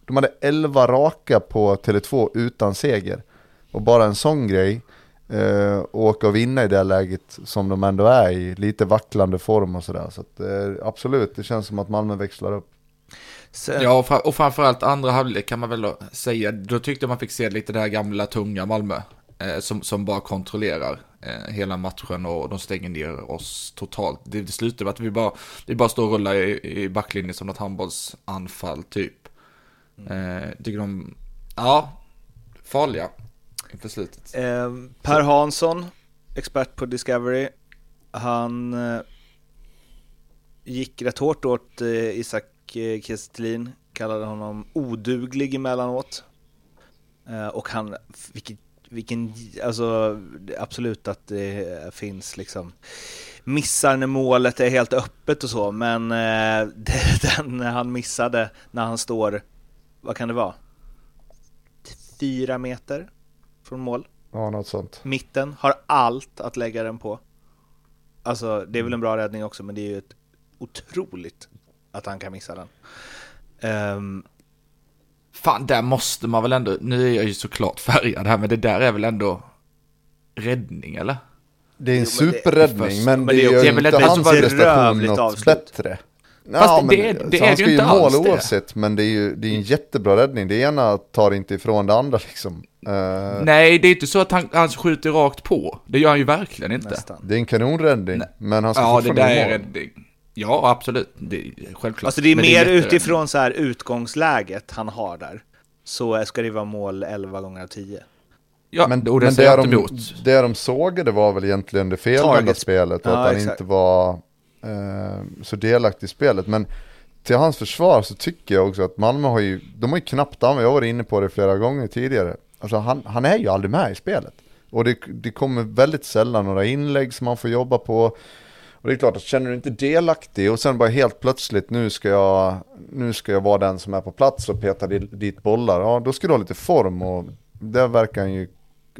de hade 11 raka på Tele2 utan seger. Och bara en sån grej, eh, åka och vinna i det läget som de ändå är i, lite vacklande form och sådär. Så att, eh, absolut, det känns som att Malmö växlar upp. Sen... Ja, och framförallt andra halvlek kan man väl säga, då tyckte man fick se lite det här gamla tunga Malmö. Eh, som, som bara kontrollerar eh, hela matchen och de stänger ner oss totalt. Det, det slutar med att vi bara, vi bara står och rullar i, i backlinjen som något handbollsanfall typ. Mm. Eh, tycker de, ja, farliga inför slutet. Eh, per Hansson, expert på Discovery, han eh, gick rätt hårt åt eh, Isak eh, Kestelin, kallade honom oduglig emellanåt. Eh, och han, vilket vilken, alltså absolut att det finns liksom missar när målet är helt öppet och så, men eh, (laughs) den han missade när han står, vad kan det vara? Fyra meter från mål. Ja, något sånt. Mitten, har allt att lägga den på. Alltså, det är väl en bra räddning också, men det är ju ett otroligt att han kan missa den. Um, Fan, där måste man väl ändå, nu är jag ju såklart färgad här, men det där är väl ändå räddning, eller? Det är en superräddning, men, det, är ju inte hans prestation något avslut. bättre. Fast ja, det, det, det är det ju inte alls mål det. oavsett, men det är ju det är en jättebra räddning. Det ena tar inte ifrån det andra liksom. Uh, Nej, det är inte så att han, han skjuter rakt på. Det gör han ju verkligen inte. Nästan. Det är en kanonräddning, men han ska ja, fortfarande det där är räddning. Ja, absolut. Det är självklart. Alltså det är Men mer det är utifrån så här utgångsläget han har där. Så ska det vara mål 11 gånger 10. Ja, men, det, men det, de, det de sågade var väl egentligen det felvända spelet och ja, att han exakt. inte var Eh, så delaktig i spelet. Men till hans försvar så tycker jag också att Malmö har ju, de har ju knappt använt, jag var inne på det flera gånger tidigare. Alltså han, han är ju aldrig med i spelet. Och det, det kommer väldigt sällan några inlägg som man får jobba på. Och det är klart att känner du inte delaktig och sen bara helt plötsligt nu ska jag, nu ska jag vara den som är på plats och peta dit bollar. Ja, då ska du ha lite form och det verkar han ju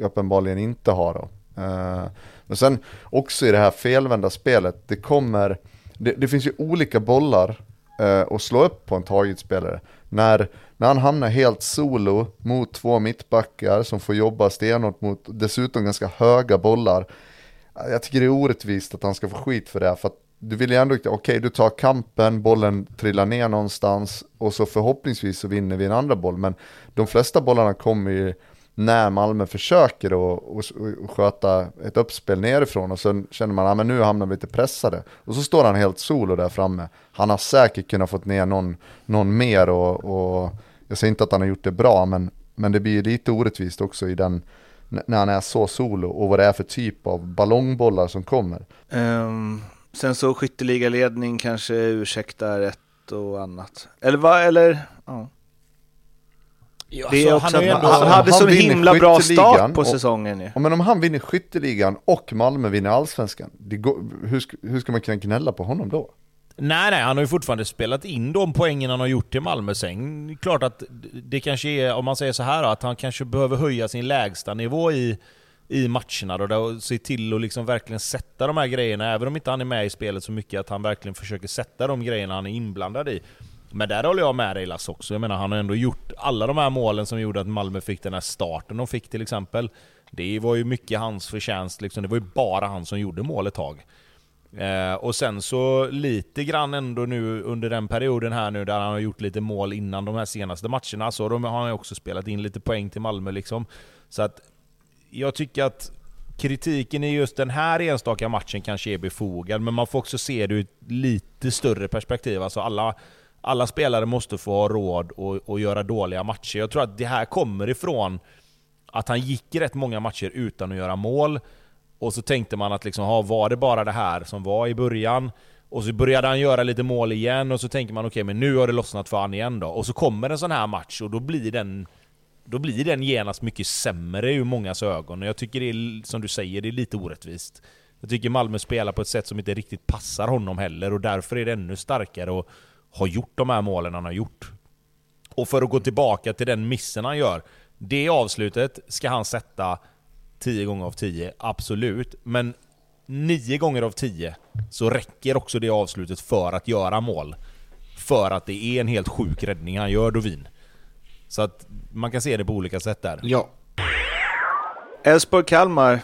uppenbarligen inte ha då. Uh, men sen också i det här felvända spelet, det kommer, det, det finns ju olika bollar eh, att slå upp på en targetspelare. När, när han hamnar helt solo mot två mittbackar som får jobba stenhårt mot dessutom ganska höga bollar eh, jag tycker det är orättvist att han ska få skit för det. För att du vill ju ändå, okej okay, du tar kampen, bollen trillar ner någonstans och så förhoppningsvis så vinner vi en andra boll. Men de flesta bollarna kommer ju när Malmö försöker att sköta ett uppspel nerifrån och sen känner man att ah, nu hamnar vi lite pressade. Och så står han helt solo där framme. Han har säkert kunnat fått ner någon, någon mer och, och jag säger inte att han har gjort det bra men, men det blir lite orättvist också i den när han är så solo och vad det är för typ av ballongbollar som kommer. Um, sen så skytteligaledning kanske ursäktar ett och annat. Eller vad, eller? Ja. Ja, det är också han, ändå, han, hade så himla bra start på och, säsongen. Ja, men om han vinner skytteligan och Malmö vinner allsvenskan, går, hur, hur ska man kunna gnälla på honom då? Nej, nej, han har ju fortfarande spelat in de poängen han har gjort till Malmö. Sen klart att det kanske är, om man säger så här att han kanske behöver höja sin lägsta nivå i, i matcherna då, och se till att liksom verkligen sätta de här grejerna, även om inte han är med i spelet så mycket, att han verkligen försöker sätta de grejerna han är inblandad i. Men där håller jag med dig Lasse också. Jag menar, han har ändå gjort alla de här målen som gjorde att Malmö fick den här starten de fick till exempel. Det var ju mycket hans förtjänst liksom. Det var ju bara han som gjorde mål ett tag. Eh, och sen så lite grann ändå nu under den perioden här nu där han har gjort lite mål innan de här senaste matcherna, så de har han också spelat in lite poäng till Malmö liksom. Så att jag tycker att kritiken i just den här enstaka matchen kanske är befogad, men man får också se det ur ett lite större perspektiv. Alltså alla, alla spelare måste få ha råd att göra dåliga matcher. Jag tror att det här kommer ifrån att han gick rätt många matcher utan att göra mål. Och så tänkte man att liksom, ha, var det bara det här som var i början? Och så började han göra lite mål igen och så tänker man okej, okay, men nu har det lossnat för han igen då. Och så kommer en sån här match och då blir den då blir den genast mycket sämre ur mångas ögon. Och jag tycker det är, som du säger, det är lite orättvist. Jag tycker Malmö spelar på ett sätt som inte riktigt passar honom heller och därför är det ännu starkare att har gjort de här målen han har gjort. Och för att gå tillbaka till den missen han gör. Det avslutet ska han sätta 10 gånger av 10, absolut. Men 9 gånger av 10 så räcker också det avslutet för att göra mål. För att det är en helt sjuk räddning han gör, Dovin. Så att man kan se det på olika sätt där. Ja. Elfsborg-Kalmar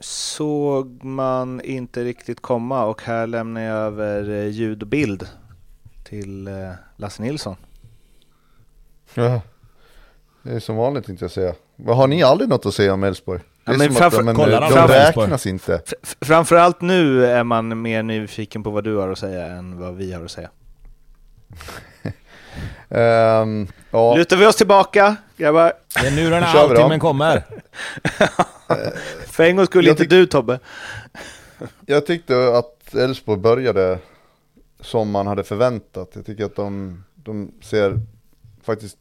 såg man inte riktigt komma och här lämnar jag över eh, ljud och bild till eh, Lasse Nilsson. Ja, det är som vanligt inte jag säga. Vad har ni aldrig något att säga om Elfsborg? Det är ja, som framför, att de, kolla, de, de räknas inte. Framförallt nu är man mer nyfiken på vad du har att säga än vad vi har att säga. um, (laughs) ja. Lutar vi oss tillbaka, grabbar? Det är nu den här halvtimmen kommer. (laughs) För en gång skulle inte du Tobbe. jag tyckte att Elfsborg började som man hade förväntat. Jag tycker att de, de ser faktiskt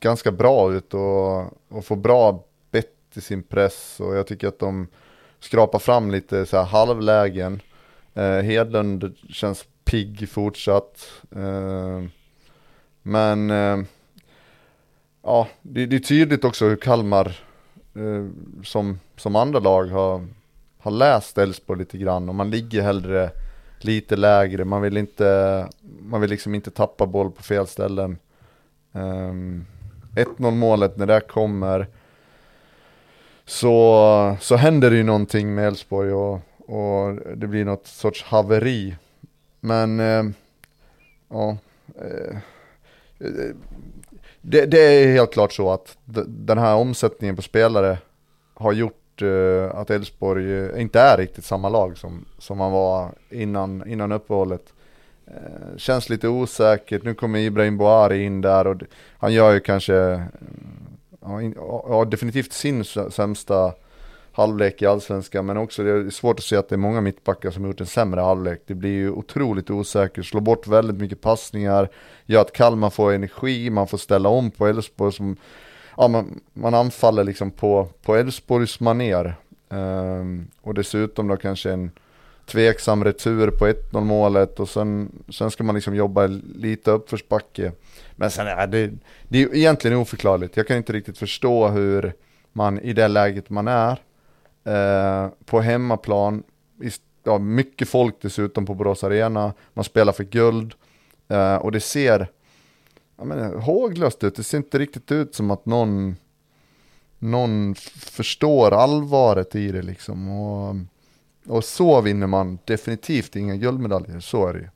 ganska bra ut och, och får bra bett i sin press och jag tycker att de skrapar fram lite så här halvlägen. Eh, Hedlund känns pigg fortsatt. Eh, men eh, ja, det, det, är tydligt också hur Kalmar eh, som, som andra lag har, har läst Elfsborg lite grann och man ligger hellre lite lägre. Man vill inte, man vill liksom inte tappa boll på fel ställen. Ehm, um, 1-0 målet när det kommer så, så händer det ju någonting med Elfsborg och, och det blir något sorts haveri. Men eh, ja, eh, det, det, är helt klart så att den här omsättningen på spelare har gjort Eh, att Elfsborg eh, inte är riktigt samma lag som, som man var innan, innan uppehållet. Eh, känns lite osäkert, nu kommer Ibrahim Boari in där och han gör ju kanske, eh, ja, ja, definitivt sin sämsta halvlek i allsvenskan men också det är svårt att se att det är många mittbackar som har gjort en sämre halvlek. Det blir ju otroligt osäkert, slår bort väldigt mycket passningar, gör att Kalmar får energi, man får ställa om på Elfsborg som, ja man, man anfaller liksom på, på Elfsborgs maner. Um, och dessutom då kanske en tveksam retur på 1-0 målet och sen, sen ska man liksom jobba lite uppförsbacke. Men sen är det, det är egentligen oförklarligt. Jag kan inte riktigt förstå hur man i det läget man är uh, på hemmaplan, ja, mycket folk dessutom på Borås Arena, man spelar för guld uh, och det ser ja, men, håglöst ut. Det ser inte riktigt ut som att någon, någon förstår allvaret i det liksom. Och, och så vinner man definitivt inga guldmedaljer, så är det ju.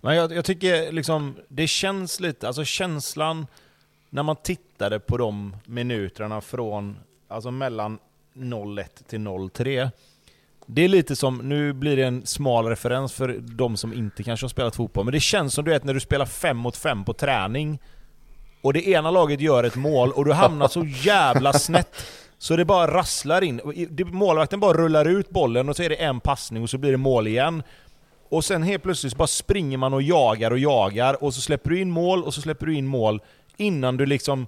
Men jag, jag, tycker liksom, det känns lite, alltså känslan när man tittade på de minuterna från, alltså mellan 01 till 03. Det är lite som, nu blir det en smal referens för de som inte kanske har spelat fotboll, men det känns som du vet när du spelar 5 mot 5 på träning och det ena laget gör ett mål och du hamnar så jävla snett så det bara rasslar in. Målvakten bara rullar ut bollen och så är det en passning och så blir det mål igen. Och sen helt plötsligt bara springer man och jagar och jagar och så släpper du in mål och så släpper du in mål innan du liksom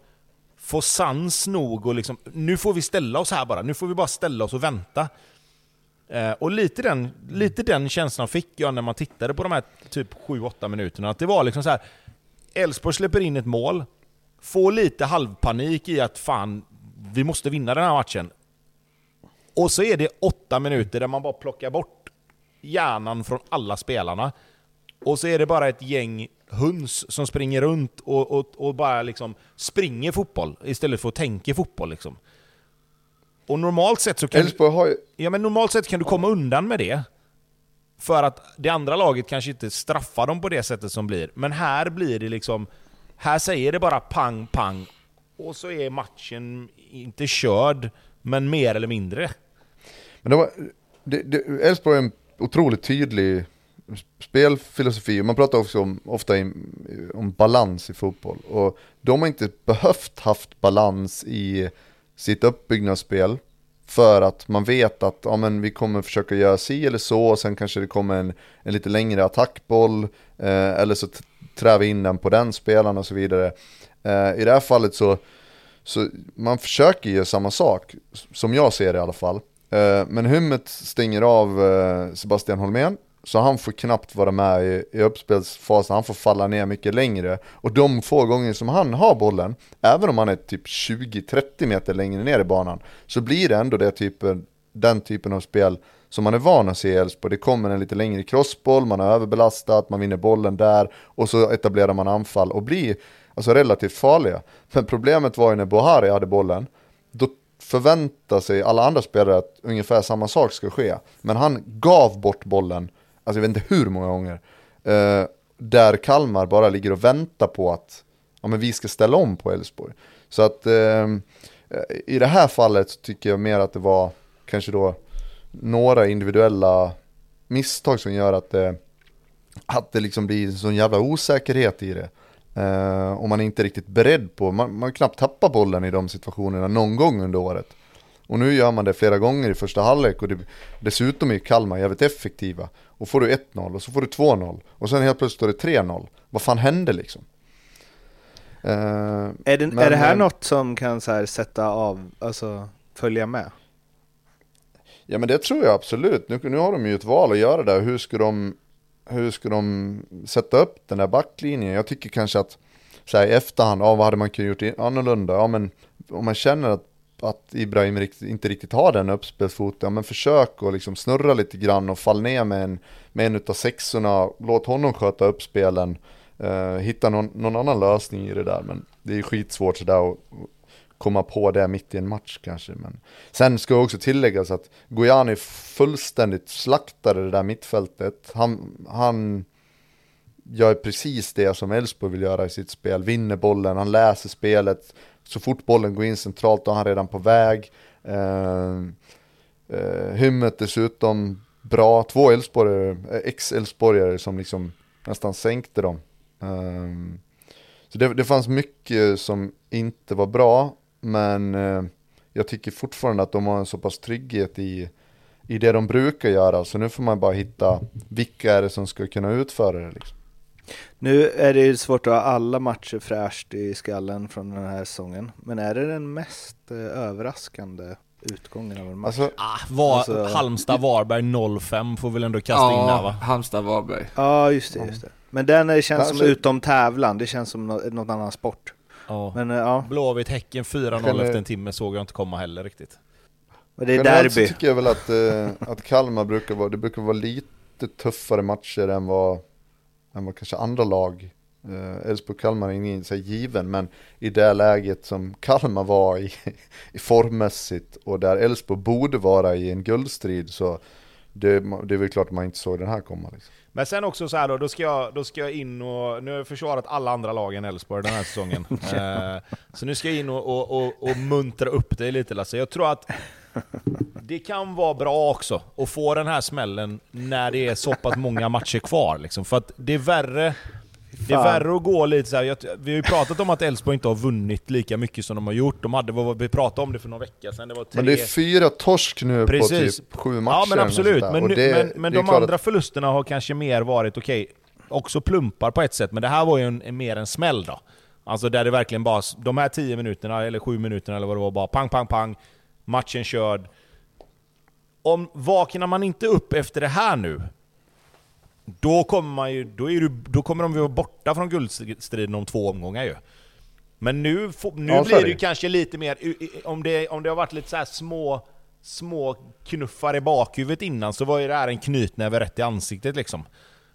får sans nog och liksom, nu får vi ställa oss här bara, nu får vi bara ställa oss och vänta. Eh, och lite den, lite den känslan fick jag när man tittade på de här typ 7-8 minuterna, att det var liksom så här. Elfsborg släpper in ett mål, får lite halvpanik i att fan, vi måste vinna den här matchen. Och så är det åtta minuter där man bara plockar bort hjärnan från alla spelarna. Och så är det bara ett gäng höns som springer runt och, och, och bara liksom springer fotboll istället för att tänka fotboll. Liksom. Och normalt sett så kan, du, ja, men normalt sett kan du komma undan med det. För att det andra laget kanske inte straffar dem på det sättet som blir. Men här blir det liksom... Här säger det bara pang, pang. Och så är matchen inte körd, men mer eller mindre. Men det var, Elfsborg är en otroligt tydlig spelfilosofi. Man pratar också om, ofta i, om balans i fotboll. Och de har inte behövt haft balans i sitt uppbyggnadsspel. För att man vet att ja, men vi kommer försöka göra si eller så, och sen kanske det kommer en, en lite längre attackboll, eh, eller så trär vi in den på den spelaren och så vidare. Eh, I det här fallet så, så man försöker göra samma sak, som jag ser det i alla fall. Eh, men Hummet stänger av eh, Sebastian Holmén, så han får knappt vara med i, i uppspelsfasen, han får falla ner mycket längre. Och de få gånger som han har bollen, även om han är typ 20-30 meter längre ner i banan, så blir det ändå det typen, den typen av spel som man är van att se i Elfsborg. Det kommer en lite längre crossboll, man har överbelastat, man vinner bollen där och så etablerar man anfall och blir alltså relativt farliga. Men problemet var ju när Bohari hade bollen, då förväntar sig alla andra spelare att ungefär samma sak ska ske. Men han gav bort bollen alltså jag vet inte hur många gånger, eh, där Kalmar bara ligger och väntar på att ja, men vi ska ställa om på Elfsborg. Så att eh, i det här fallet så tycker jag mer att det var kanske då några individuella misstag som gör att det, att det liksom blir en sån jävla osäkerhet i det. Eh, och man är inte riktigt beredd på, man, man knappt tappar bollen i de situationerna någon gång under året. Och nu gör man det flera gånger i första halvlek och det, dessutom är Kalmar jävligt effektiva. Och får du 1-0 och så får du 2-0 och sen helt plötsligt står det 3-0. Vad fan hände liksom? Uh, är, det, men, är det här något som kan här sätta av, alltså följa med? Ja men det tror jag absolut. Nu, nu har de ju ett val att göra där. Hur ska de, hur ska de sätta upp den där backlinjen? Jag tycker kanske att så här, i efterhand, ja, vad hade man kunnat gjort annorlunda? Ja men om man känner att att Ibrahim inte riktigt har den uppspelsfoten, ja, men försök att liksom snurra lite grann och fall ner med en, med en utav sexorna, låt honom sköta uppspelen, eh, hitta någon, någon, annan lösning i det där, men det är skitsvårt sådär att komma på det mitt i en match kanske. Men sen ska också tilläggas att Gojani fullständigt slaktade det där mittfältet. Han, han gör precis det som Elfsborg vill göra i sitt spel, vinner bollen, han läser spelet, så fort bollen går in centralt då är han redan på väg. Eh, eh, Hymmet dessutom bra, två Elfsborgare, eh, ex-Elfsborgare som liksom nästan sänkte dem. Eh, så det, det fanns mycket som inte var bra, men eh, jag tycker fortfarande att de har en så pass trygghet i, i det de brukar göra, så nu får man bara hitta vilka är det som ska kunna utföra det. Liksom. Nu är det ju svårt att ha alla matcher fräscht i skallen från den här säsongen. Men är det den mest eh, överraskande utgången av en match? Alltså, ah, var, alltså, Halmstad-Varberg 0-5 får väl ändå kasta ja, in där va? Halmstad-Varberg. Ja, just det, just det. Men den känns alltså, som utom tävlan, det känns som något, något annan sport. Ja. Men, eh, ja. Blåvitt-Häcken 4-0 efter en timme såg jag inte komma heller riktigt. Men det är derby. så tycker jag väl att, eh, att Kalmar brukar vara, det brukar vara lite tuffare matcher än vad än vad kanske andra lag. Eh, Elfsborg-Kalmar är ingen så given, men i det läget som Kalmar var i, (laughs) i formmässigt och där Elfsborg borde vara i en guldstrid så det, det är väl klart att man inte såg den här komma. Liksom. Men sen också så här då, då ska, jag, då ska jag in och... Nu har jag försvarat alla andra lag än Elfsborg den här säsongen. (laughs) eh, så nu ska jag in och, och, och, och muntra upp dig lite Lasse. Jag tror att det kan vara bra också att få den här smällen när det är så pass många matcher kvar. Liksom. För att det är värre det är värre att gå lite så här. vi har ju pratat om att Elfsborg inte har vunnit lika mycket som de har gjort. De hade, vi pratade om det för några veckor sedan. Det var tre... Men det är fyra torsk nu Precis. på typ sju matcher. Ja men absolut, men, nu, det, men, men de andra att... förlusterna har kanske mer varit, okej, okay, också plumpar på ett sätt, men det här var ju en, en, mer en smäll då. Alltså där det verkligen bara, de här tio minuterna, eller sju minuterna eller vad det var, bara pang, pang, pang matchen körd. Om vaknar man inte upp efter det här nu, då kommer, man ju, då, är du, då kommer de ju vara borta från guldstriden om två omgångar ju. Men nu, nu ja, blir det ju kanske lite mer, om det, om det har varit lite så små, små knuffar i bakhuvudet innan så var ju det här en knytnäve rätt i ansiktet liksom.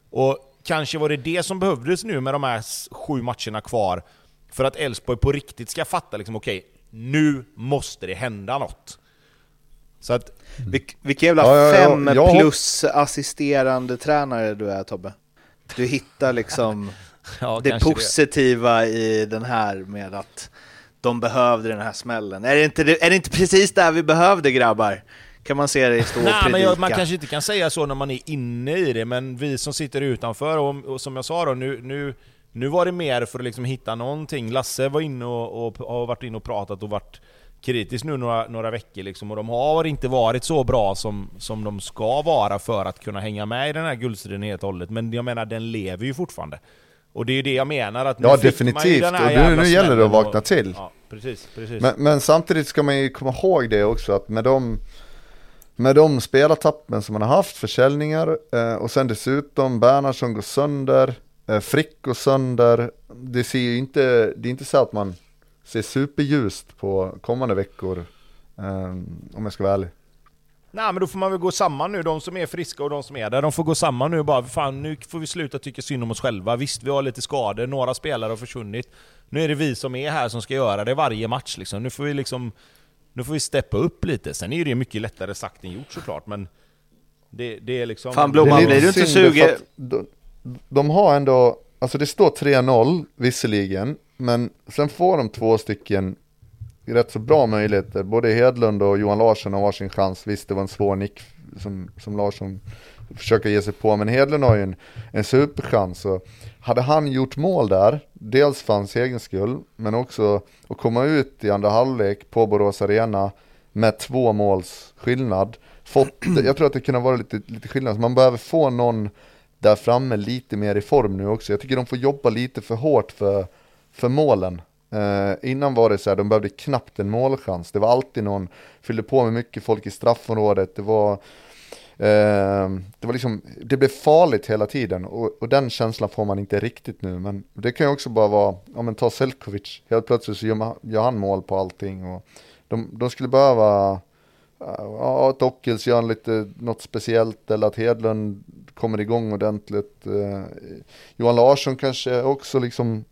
Och kanske var det det som behövdes nu med de här sju matcherna kvar, för att Elfsborg på riktigt ska fatta liksom okej, okay, nu måste det hända något. Så att... Vil vilken jävla Ja, ja, ja. fem Jag- plus assisterande tränare du är Tobbe. Du hittar liksom (laughs) det positiva i den här med att de behövde den här smällen. Är det inte, det- är det inte precis där vi behövde grabbar? Kan man se det stå och Nej, men predika? jag, man kanske inte kan säga så när man är inne i det, men vi som sitter utanför, och, och som jag sa då, nu, nu, nu var det mer för att liksom hitta någonting. Lasse var inne och, och har varit inne och pratat och varit kritisk nu några, några veckor liksom, och de har inte varit så bra som, som de ska vara för att kunna hänga med i den här guldstriden helt och hållet. Men jag menar, den lever ju fortfarande. Och det är ju det jag menar att Ja, definitivt. Och nu- nu gäller det att vakna och- till. Ja, precis, precis. Men, men samtidigt ska man ju komma ihåg det också att med de, med de spelartappen som man har haft, försäljningar eh, och sen dessutom Bernhardsson går sönder, eh, Frick går sönder. Det ser ju inte, det är inte så att man ser superljust på kommande veckor. Eh, om jag ska vara ärlig. Nej men då får man väl gå samman nu, de som är friska och de som är där, de får gå samman nu och bara fan nu får vi sluta tycka synd om oss själva. Visst, vi har lite skador, några spelare har försvunnit. Nu är det vi som är här som ska göra det varje match liksom. Nu får vi liksom... Nu får vi steppa upp lite. Sen är ju det mycket lättare sagt än gjort såklart, men... Det, det är liksom... Fan, Blom, Det är man lite blir du inte sugen- De, de har ändå, alltså det står 3-0 visserligen, men sen får de två stycken rätt så bra möjligheter. Både Hedlund och Johan Larsson har varsin chans. Visst, det var en svår nick som, som Larsson försöker ge sig på, men Hedlund har ju en, en superchans. Och hade han gjort mål där, dels för hans egen skull, men också att komma ut i andra halvlek på Borås Arena med två måls skillnad. Fått, (clears throat) jag tror att det kunde vara lite, lite skillnad, så man behöver få någon där framme lite mer i form nu också. Jag tycker de får jobba lite för hårt för, för målen. Eh, innan var det så här, de behövde knappt en målchans. Det var alltid någon, fyllde på med mycket folk i straffområdet. Det var, eh, det var liksom, det blev farligt hela tiden och, och den känslan får man inte riktigt nu. Men det kan ju också bara vara, ja men ta Selkovic, helt plötsligt så gör, man, gör han mål på allting. Och de, de skulle behöva, eh, ja att Ockels gör lite, något speciellt eller att Hedlund kommer igång ordentligt. Eh, Johan Larsson kanske också liksom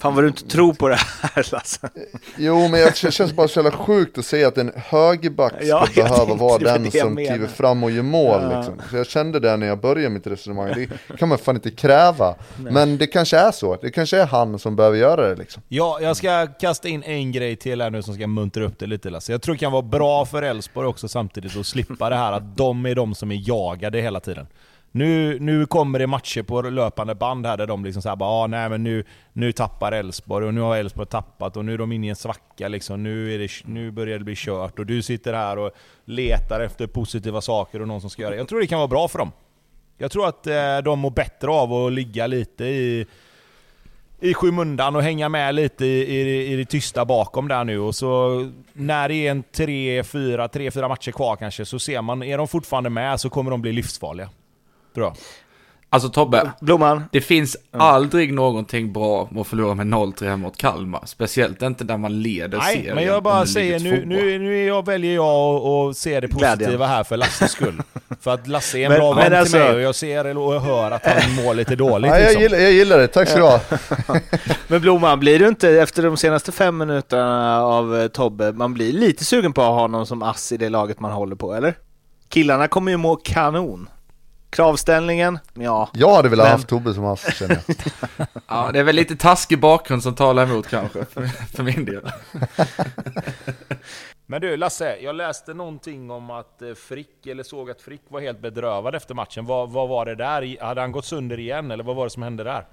Fan vad du inte tror på det här Lasse. Jo, men jag, det känns bara så jävla sjukt att säga att en högerback ska Ja, behöva vara den som kliver fram och gör mål. Ja. Liksom. Så jag kände det när jag började mitt resonemang. Det kan man fan inte kräva. Men det kanske är så. Det kanske är han som behöver göra det. Liksom. Ja, jag ska kasta in en grej till här nu som ska muntra upp det lite Lasse. Jag tror det kan vara bra för Elfsborg också samtidigt att slippa det här att de är de som är jagade hela tiden. Nu, nu kommer det matcher på löpande band här där de liksom såhär bara ah, nej men nu, nu tappar Elfsborg och nu har Elfsborg tappat och nu är de inne i en svacka liksom. Nu, är det, nu börjar det bli kört och du sitter här och letar efter positiva saker och någon som ska göra det. Jag tror det kan vara bra för dem. Jag tror att eh, de mår bättre av att ligga lite i i skymundan och hänga med lite i, i, i det tysta bakom där nu. Och så när det är en tre, fyra, tre, fyra matcher kvar kanske, så ser man, är de fortfarande med så kommer de bli livsfarliga. Jag. Alltså Tobbe, Blomman, det finns aldrig någonting bra med att förlora med 0-3 mot Kalmar. Speciellt inte där man leder Nej, serien. men jag bara säger nu, nu, nu är jag, väljer jag att- se det positiva Glädjen. här för Lasses skull. (laughs) för att Lasse är en Men- bra men vän alltså- till mig och jag ser och hör att han mår lite dåligt. Ja, jag, liksom. gillar, jag gillar det, tack ska du ha. (laughs) men Blomman, blir du inte efter de senaste fem minuterna av eh, Tobbe, man blir lite sugen på att ha någon som ass i det laget man håller på, eller? Killarna kommer ju må kanon. Kravställningen, ja. Jag hade velat Men- haft Tobbe som ass känner jag. (laughs) Ja, det är väl lite taskig bakgrund som talar emot kanske, för, för min del. (laughs) Men du Lasse, jag läste någonting om att eh, Frick, eller såg att Frick var helt bedrövad efter matchen. Vad, vad var det där? Hade han gått sönder igen, eller vad var det som hände där?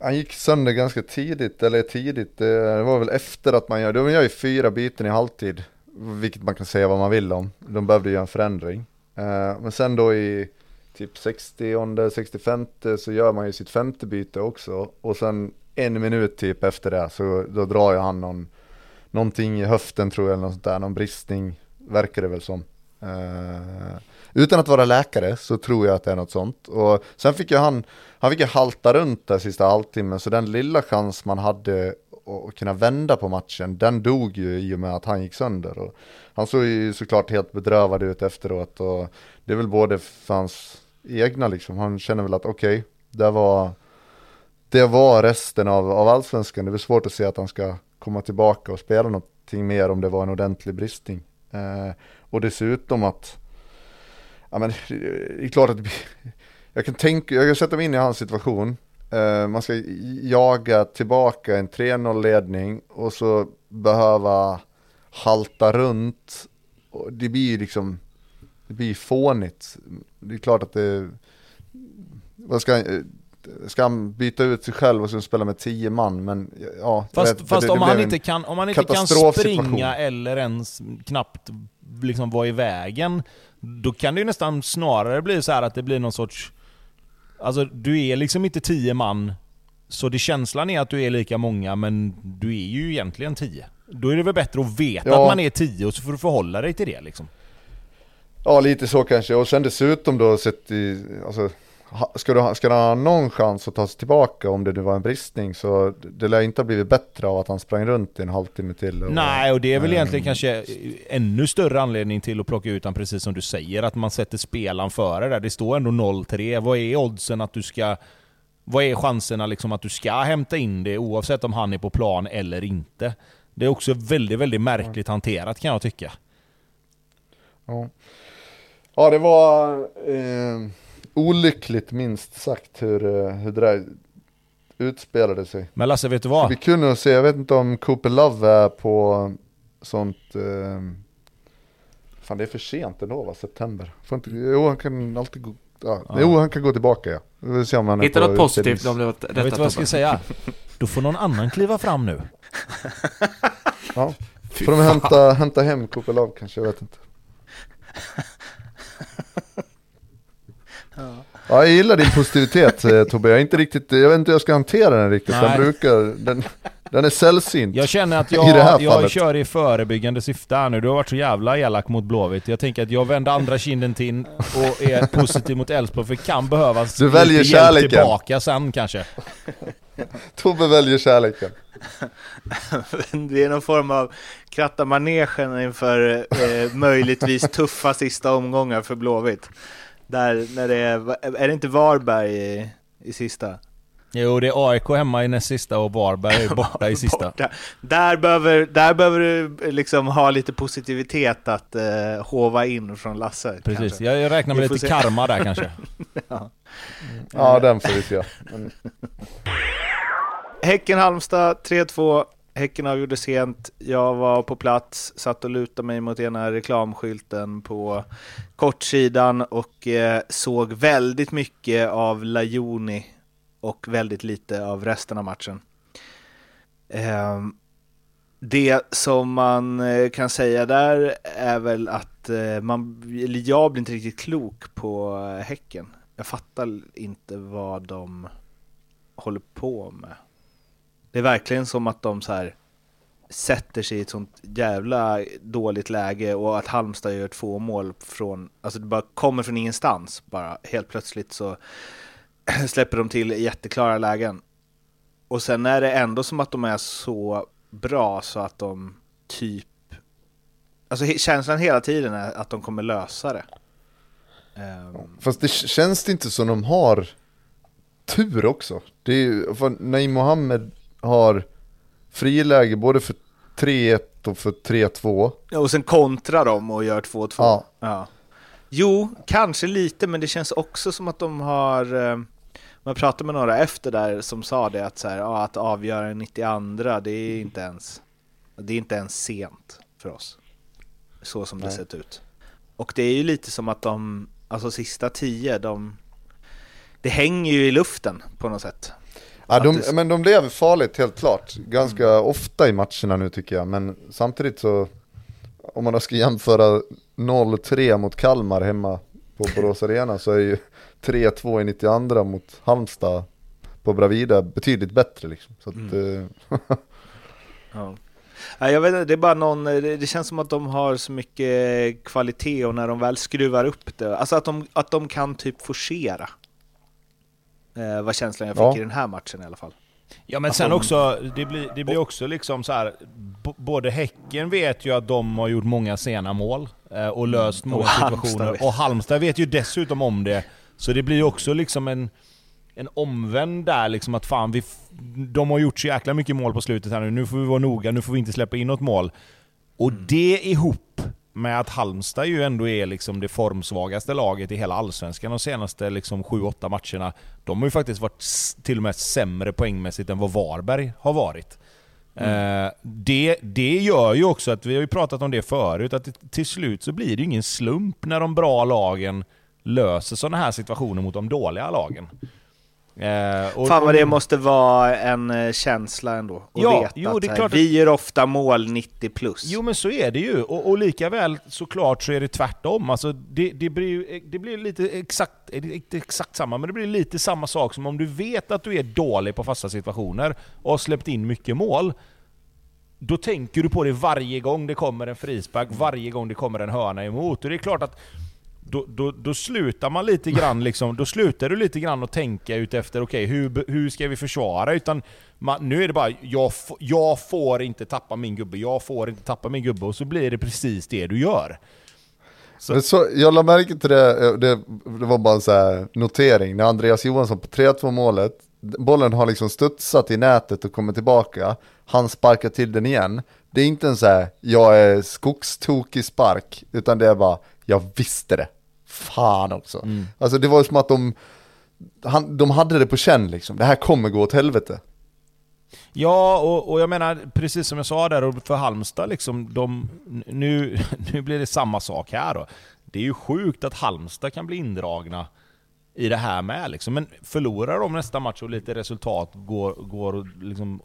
Han gick sönder ganska tidigt, eller tidigt, det var väl efter att man gör, de gör ju fyra byten i halvtid, vilket man kan säga vad man vill om. De behövde göra en förändring. Eh, men sen då i typ 60 65 så gör man ju sitt femte byte också. Och sen en minut typ efter det så då drar ju han någon, någonting i höften tror jag, eller något sånt där, någon bristning, verkar det väl som. Eh, utan att vara läkare så tror jag att det är något sånt. Och sen fick ju han, han fick ju halta runt där sista halvtimmen, så den lilla chans man hade och kunna vända på matchen, den dog ju i och med att han gick sönder. Och han såg ju såklart helt bedrövad ut efteråt och det är väl både för hans egna liksom, han känner väl att okej, det var det var resten av, av allsvenskan. Det är väl svårt att se att han ska komma tillbaka och spela någonting mer om det var en ordentlig bristning. Eh, och dessutom att, ja men det är klart att jag kan tänka, jag kan sätta mig in i hans situation. Eh, man ska jaga tillbaka en 3-0 ledning och så behöva halta runt. Det blir liksom, det blir fånigt. Det är klart att det, vad ska, ska han byta ut sig själv och sen spela med tio man, men ja. Fast, vet, fast det, om, det han inte kan, om han inte kan springa eller ens knappt liksom vara i vägen, då kan det ju nästan snarare bli så att det blir någon sorts... Alltså du är liksom inte tio man, så det känslan är att du är lika många, men du är ju egentligen tio. Då är det väl bättre att veta ja. att man är tio och så får du förhålla dig till det liksom. Ja, lite så kanske. Och sen dessutom då sett i, alltså ska du, ska du ha någon chans att ta sig tillbaka om det nu var en bristning så det lär inte ha blivit bättre av att han sprang runt i en halvtimme till. Och, Nej, och det är väl ähm, egentligen kanske ännu större anledning till att plocka ut honom precis som du säger, att man sätter spelaren före där. Det står ändå 0-3. Vad är oddsen att du ska... Vad är chanserna liksom att du ska hämta in det oavsett om han är på plan eller inte? Det är också väldigt, väldigt märkligt hanterat kan jag tycka. Ja, ja det var... Eh olyckligt minst sagt hur, eh, hur det där utspelade sig. Men Lasse, vet du vad? Vi kunde se, jag vet inte om Cooper Love är på sånt... Eh, fan det är för sent ändå va, september. Får inte, jo han kan alltid gå... Ja. Ja. Jo han kan gå tillbaka ja. Vi se om han Hitta något positivt om det var rätt Vet du vad jag ska säga? Då får någon annan kliva fram nu. ja. (laughs) Får de hämta, hämta hem Cooper Love kanske, jag vet inte. Ja. ja, jag gillar din positivitet eh, Tobbe. Jag, är inte riktigt, jag vet inte hur jag ska hantera den riktigt. Den brukar, den, den är sällsynt. Jag känner att (laughs) jag, jag kör i förebyggande syfte här nu. Du har varit så jävla elak mot Blåvitt. Jag tänker att jag vänder andra kinden till och är positiv mot Elfsborg, för det kan behövas du väljer lite hjälp tillbaka sen kanske. (laughs) Tobbe väljer kärleken. (laughs) det är någon form av kratta manegen inför eh, möjligtvis tuffa sista omgångar för Blåvitt. Där, när det är, är det inte Varberg i, i sista? Jo, det är AIK hemma i näst sista och Varberg är borta i (laughs) sista. Borta. Där, behöver, där behöver du liksom ha lite positivitet att uh, hova in från Lasse. Precis, kanske. jag räknar med lite se. karma där kanske. (laughs) ja. ja, den får vi se. Häcken-Halmstad 3-2. Häcken avgjorde sent. Jag var på plats, satt och lutade mig mot ena reklamskylten på kortsidan och eh, såg väldigt mycket av Lajoni och väldigt lite av resten av matchen. Eh, det som man eh, kan säga där är väl att eh, man, eller jag blir inte riktigt klok på Häcken. Jag fattar inte vad de håller på med. Det är verkligen som att de så här sätter sig i ett sånt jävla dåligt läge och att Halmstad gör två mål från, alltså det bara kommer från ingenstans bara. Helt plötsligt så (clears throat) släpper de till jätteklara lägen. Och sen är det ändå som att de är så bra så att de typ, alltså känslan hela tiden är att de kommer lösa det. Um... Fast det känns inte som de har tur också. Det är ju, för Naim Mohammed har friläge både för 3-1 och för 3-2. Ja, och sen kontrar de och gör 2-2. Ja. ja. Jo, kanske lite, men det känns också som att de har... Eh, man pratade med några efter där som sa det att, så här, att avgöra 92 det är inte ens det är inte ens sent för oss. Så som det Nej. sett ut. Och det är ju lite som att de, alltså sista tio, de, det hänger ju i luften på något sätt. Ja, de, men de lever farligt helt klart. Ganska mm. ofta i matcherna nu tycker jag. Men samtidigt så, om man då ska jämföra 0-3 mot Kalmar hemma på (laughs) Borås Arena så är ju 3-2 i 92 mot Halmstad på Bravida betydligt bättre liksom. Så att, mm. Eh, (laughs) ja. Jag vet inte, det är bara någon, det känns som att de har så mycket kvalitet och när de väl skruvar upp det, alltså att de, att de kan typ forcera. Eh, var känslan jag fick ja. i den här matchen i alla fall. Ja men sen också, det blir, det blir också liksom så här. både Häcken vet ju att de har gjort många sena mål eh, och löst mm. många och situationer. Halmstad och Halmstad vet ju dessutom om det. Så det blir ju också liksom en... en omvänd där liksom att fan, vi, de har gjort så jäkla mycket mål på slutet här nu, nu får vi vara noga, nu får vi inte släppa in något mål. Och mm. det ihop med att Halmstad ju ändå är liksom det formsvagaste laget i hela Allsvenskan de senaste liksom 7-8 matcherna. De har ju faktiskt varit till och med sämre poängmässigt än vad Varberg har varit. Mm. Eh, det, det gör ju också att, vi har ju pratat om det förut, att till slut så blir det ingen slump när de bra lagen löser sådana här situationer mot de dåliga lagen. Eh, och, Fan vad det måste vara en eh, känsla ändå. Att ja, veta jo, det är klart vi gör ofta mål 90 plus. Jo men så är det ju. Och, och lika väl såklart så är det tvärtom. Alltså, det, det, blir, det blir lite exakt, inte exakt samma, men det blir lite samma sak som om du vet att du är dålig på fasta situationer och har släppt in mycket mål. Då tänker du på det varje gång det kommer en frispark, varje gång det kommer en hörna emot. Och det är klart att då, då, då, slutar man lite grann liksom, då slutar du lite grann att tänka ut efter okej, okay, hur, hur ska vi försvara? Utan man, nu är det bara, jag, jag får inte tappa min gubbe, jag får inte tappa min gubbe, och så blir det precis det du gör. Så. Så, jag la märke till det, eh, det, det var bara en så här notering, när Andreas Johansson på 3-2 målet, bollen har liksom studsat i nätet och kommer tillbaka, han sparkar till den igen. Det är inte en så här, jag är skogstokig spark, utan det är bara, jag visste det fan också. Mm. Alltså det var som att de, han, de hade det på känn liksom, det här kommer gå åt helvete. Ja, och, och jag menar precis som jag sa där, för Halmstad liksom, de, nu, (laughs) nu blir det samma sak här då. Det är ju sjukt att Halmstad kan bli indragna i det här med liksom. Men förlorar de nästa match och lite resultat går, går liksom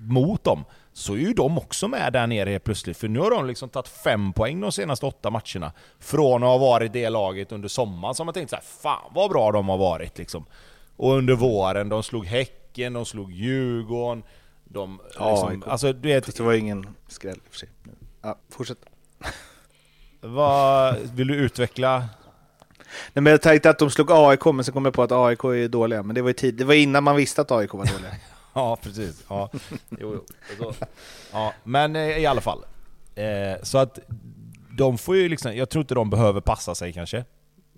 mot dem, så är ju de också med där nere helt plötsligt. För nu har de liksom tagit fem poäng de senaste åtta matcherna. Från att ha varit det laget under sommaren som man tänkt så här, fan vad bra de har varit liksom. Och under våren, de slog Häcken, de slog Djurgården. De, ja, liksom, alltså, du vet, det var ingen skräll i och för sig. Ja, fortsätt. Vad, vill du utveckla? Nej men jag tänkte att de slog AIK, men så kom jag på att AIK är dåliga. Men det var ju tid, det var innan man visste att AIK var dåliga. Ja, precis. Ja. Jo, jo. Så, ja. Men eh, i alla fall. Eh, så att de får ju liksom, jag tror inte de behöver passa sig kanske.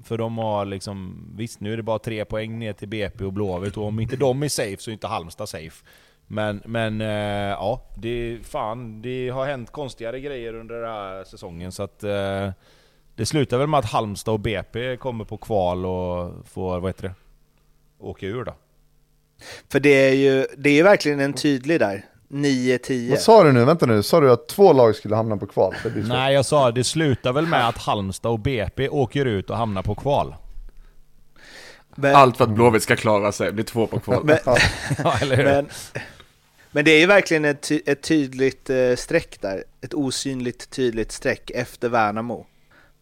För de har liksom, visst nu är det bara tre poäng ner till BP och Blåvitt och om inte de är safe så är inte Halmstad safe. Men, men eh, ja, det, fan, det har hänt konstigare grejer under den här säsongen så att det slutar väl med att Halmstad och BP kommer på kval och får, vad heter det, åka ur då. För det är ju det är verkligen en tydlig där. 9-10. Vad sa du nu? Vänta nu, sa du att två lag skulle hamna på kval? Nej, jag sa det slutar väl med att Halmstad och BP åker ut och hamnar på kval. Men, Allt för att Blåvitt ska klara sig, bli två på kval. Men, ja, (laughs) men, men, det är ju verkligen ett, ty ett tydligt eh, streck där. Ett osynligt tydligt streck efter Värnamo.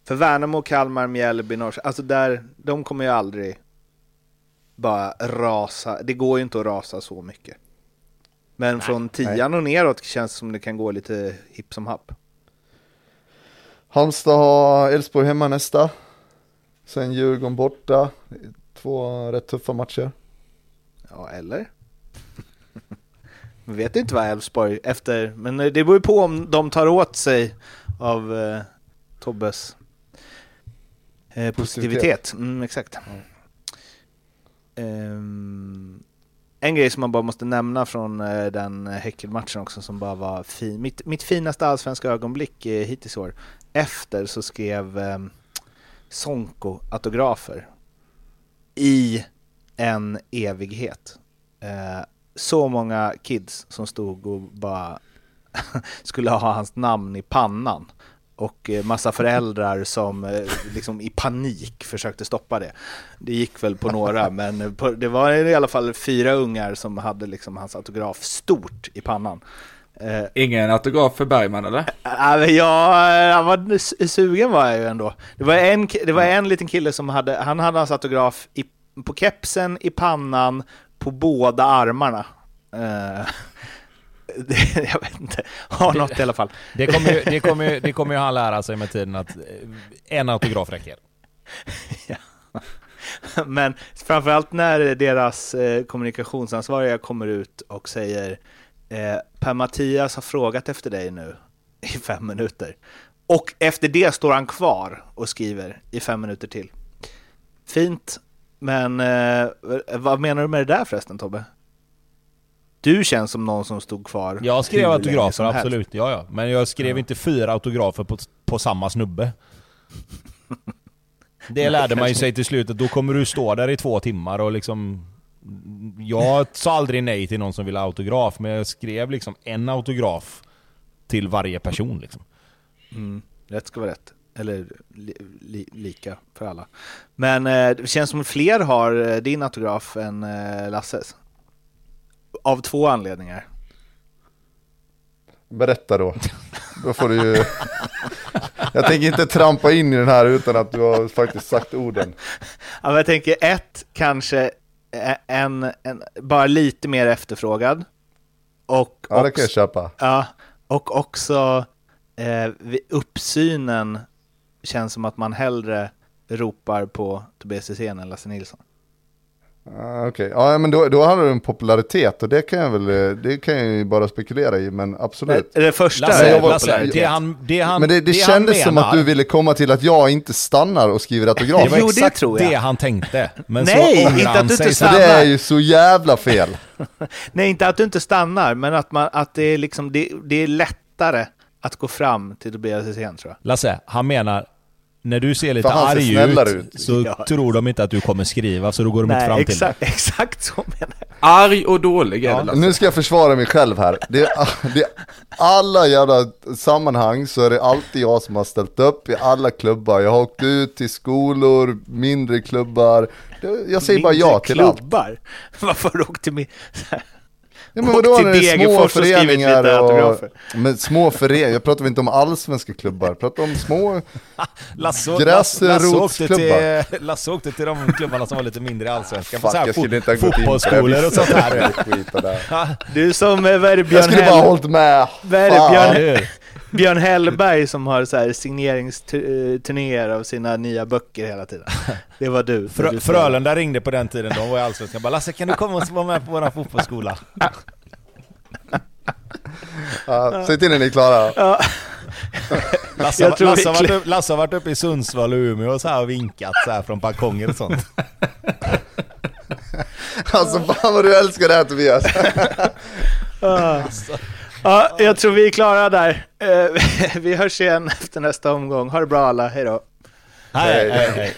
För Värnamo, Kalmar, Mjällby, Norrköping, alltså där, de kommer ju aldrig bara rasa. Det går ju inte att rasa så mycket. Men nej, från tian nej. och neråt känns det som det kan gå lite hipp som happ. Halmstad har Elfsborg hemma nästa. Sen Djurgården borta. Två rätt tuffa matcher. Ja, eller? Man (laughs) vet inte vad Elfsborg efter, men det beror ju på om de tar åt sig av eh, Tobbes eh, positivitet. Mm, exakt. Mm. Um, en grej som man bara måste nämna från uh, den Häckelmatchen också som bara var fin. Mitt, mitt finaste allsvenska ögonblick eh, uh, hittills i år. Efter så skrev um, Sonko autografer i en evighet. Uh, så många kids som stod och bara (laughs) skulle ha hans namn i pannan och eh, massa föräldrar som eh, liksom i panik försökte stoppa det. Det gick väl på några, (laughs) men det var i alla fall fyra ungar som hade liksom hans autograf stort i pannan. Eh, Ingen autograf för Bergman eller? Ja, han var sugen var jag ju ändå. Det var en, det var en liten kille som hade, han hade hans autograf i, på kepsen, i pannan, på båda armarna. (laughs) jag vet inte, har något i alla fall. Det kommer, ju, det, kommer ju, det kommer ju han lära sig med tiden att eh, en autograf räcker. (laughs) ja. Men framförallt när deras eh, kommunikationsansvariga kommer ut och säger eh, Per-Mattias har frågat efter dig nu i fem minuter. Och efter det står han kvar och skriver i fem minuter till. Fint, Men eh, vad menar du med det där förresten Tobbe? Du känns som någon som stod kvar Jag skrev autografer, absolut. Ja, ja. Men jag skrev inte fyra autografer på, på samma snubbe. (laughs) Det lärde man ju sig till slut, att då kommer du stå där i två timmar och liksom... Jag sa aldrig nej till någon som ville ha autograf, men jag skrev liksom en autograf till varje person liksom. Mm, rätt ska vara rätt. Eller li, li, lika för alla. Men eh, det känns som fler har eh, din autograf än eh, Lasses. Av två anledningar. Berätta då. Då får du ju... Jag tänker inte trampa in i den här utan att du har faktiskt sagt orden. Ja, jag tänker ett, kanske eh, en, en, bara lite mer efterfrågad. Och, Ja, det också, kan jag köpa. ja, och också eh, uppsynen känns som att man hellre ropar på Tobias Hysén än Lasse Nilsson. Ah, Okej, ja men då, då handlar det om popularitet och det kan jag väl, eh, det kan jag ju bara spekulera i, men absolut. Det, det första Lasse, var- Lasse det han, det han, Men det, det, han kändes som att du ville komma till att jag inte stannar och skriver Det autografer. var Jo, det tror jag. det han tänkte. Men Nej, så inte att du inte. Så det stannar. är ju så jävla fel. (laughs) Nej, inte att du inte stannar, men att, man, att det, är liksom, det, det är lättare att gå fram till Tobias Hysén tror jag. Lasse, han menar när du ser lite arg ut, ut. så Ja. tror de inte att du kommer skriva, så då går de inte fram Nej, till dig. exakt, (laughs) exakt så menar jag. Arg och dålig är det Lasse. Nu ska jag försvara mig själv här. Det är, (laughs) det är alla jävla sammanhang så är det alltid jag som har ställt upp i alla klubbar. Jag har åkt ut till skolor, mindre klubbar. Jag säger bara ja Mindre till allt. klubbar. (laughs) Varför har du åkt till min... Ja, men vadå när det är små föreningar och, men små föreningar, jag pratar inte om allsvenska klubbar, jag pratar om små, Gräsrotsklubbar. (laughs) Lasse, (laughs) Lasse åkte till de klubbarna som var lite mindre i Allsvenskan. fuck så här fot- inte. Fotbollsskolor och sånt här. Ja, (laughs) Du som Björn, Jag skulle bara hållit med. Björn? Björn Hellberg som har så här signeringsturnéer av sina nya böcker hela tiden. Det var du. Frö, Du- Frölunda ringde på den tiden, de var i Allsvenskan. Jag bara Lasse kan du komma och vara med på vår fotbollsskola? Ja, säg till när ni är klara. Ja. Lasse, Jag tror Lasse, har varit upp, Lasse har varit uppe i Sundsvall och Umeå och så här och vinkat så här från balkonger och sånt. Alltså fan vad du älskar det här Tobias. Ja, jag tror vi är klara där. Eh, (laughs) Vi hörs igen efter nästa omgång. Ha det bra alla, hej då. Hej, hej, hej.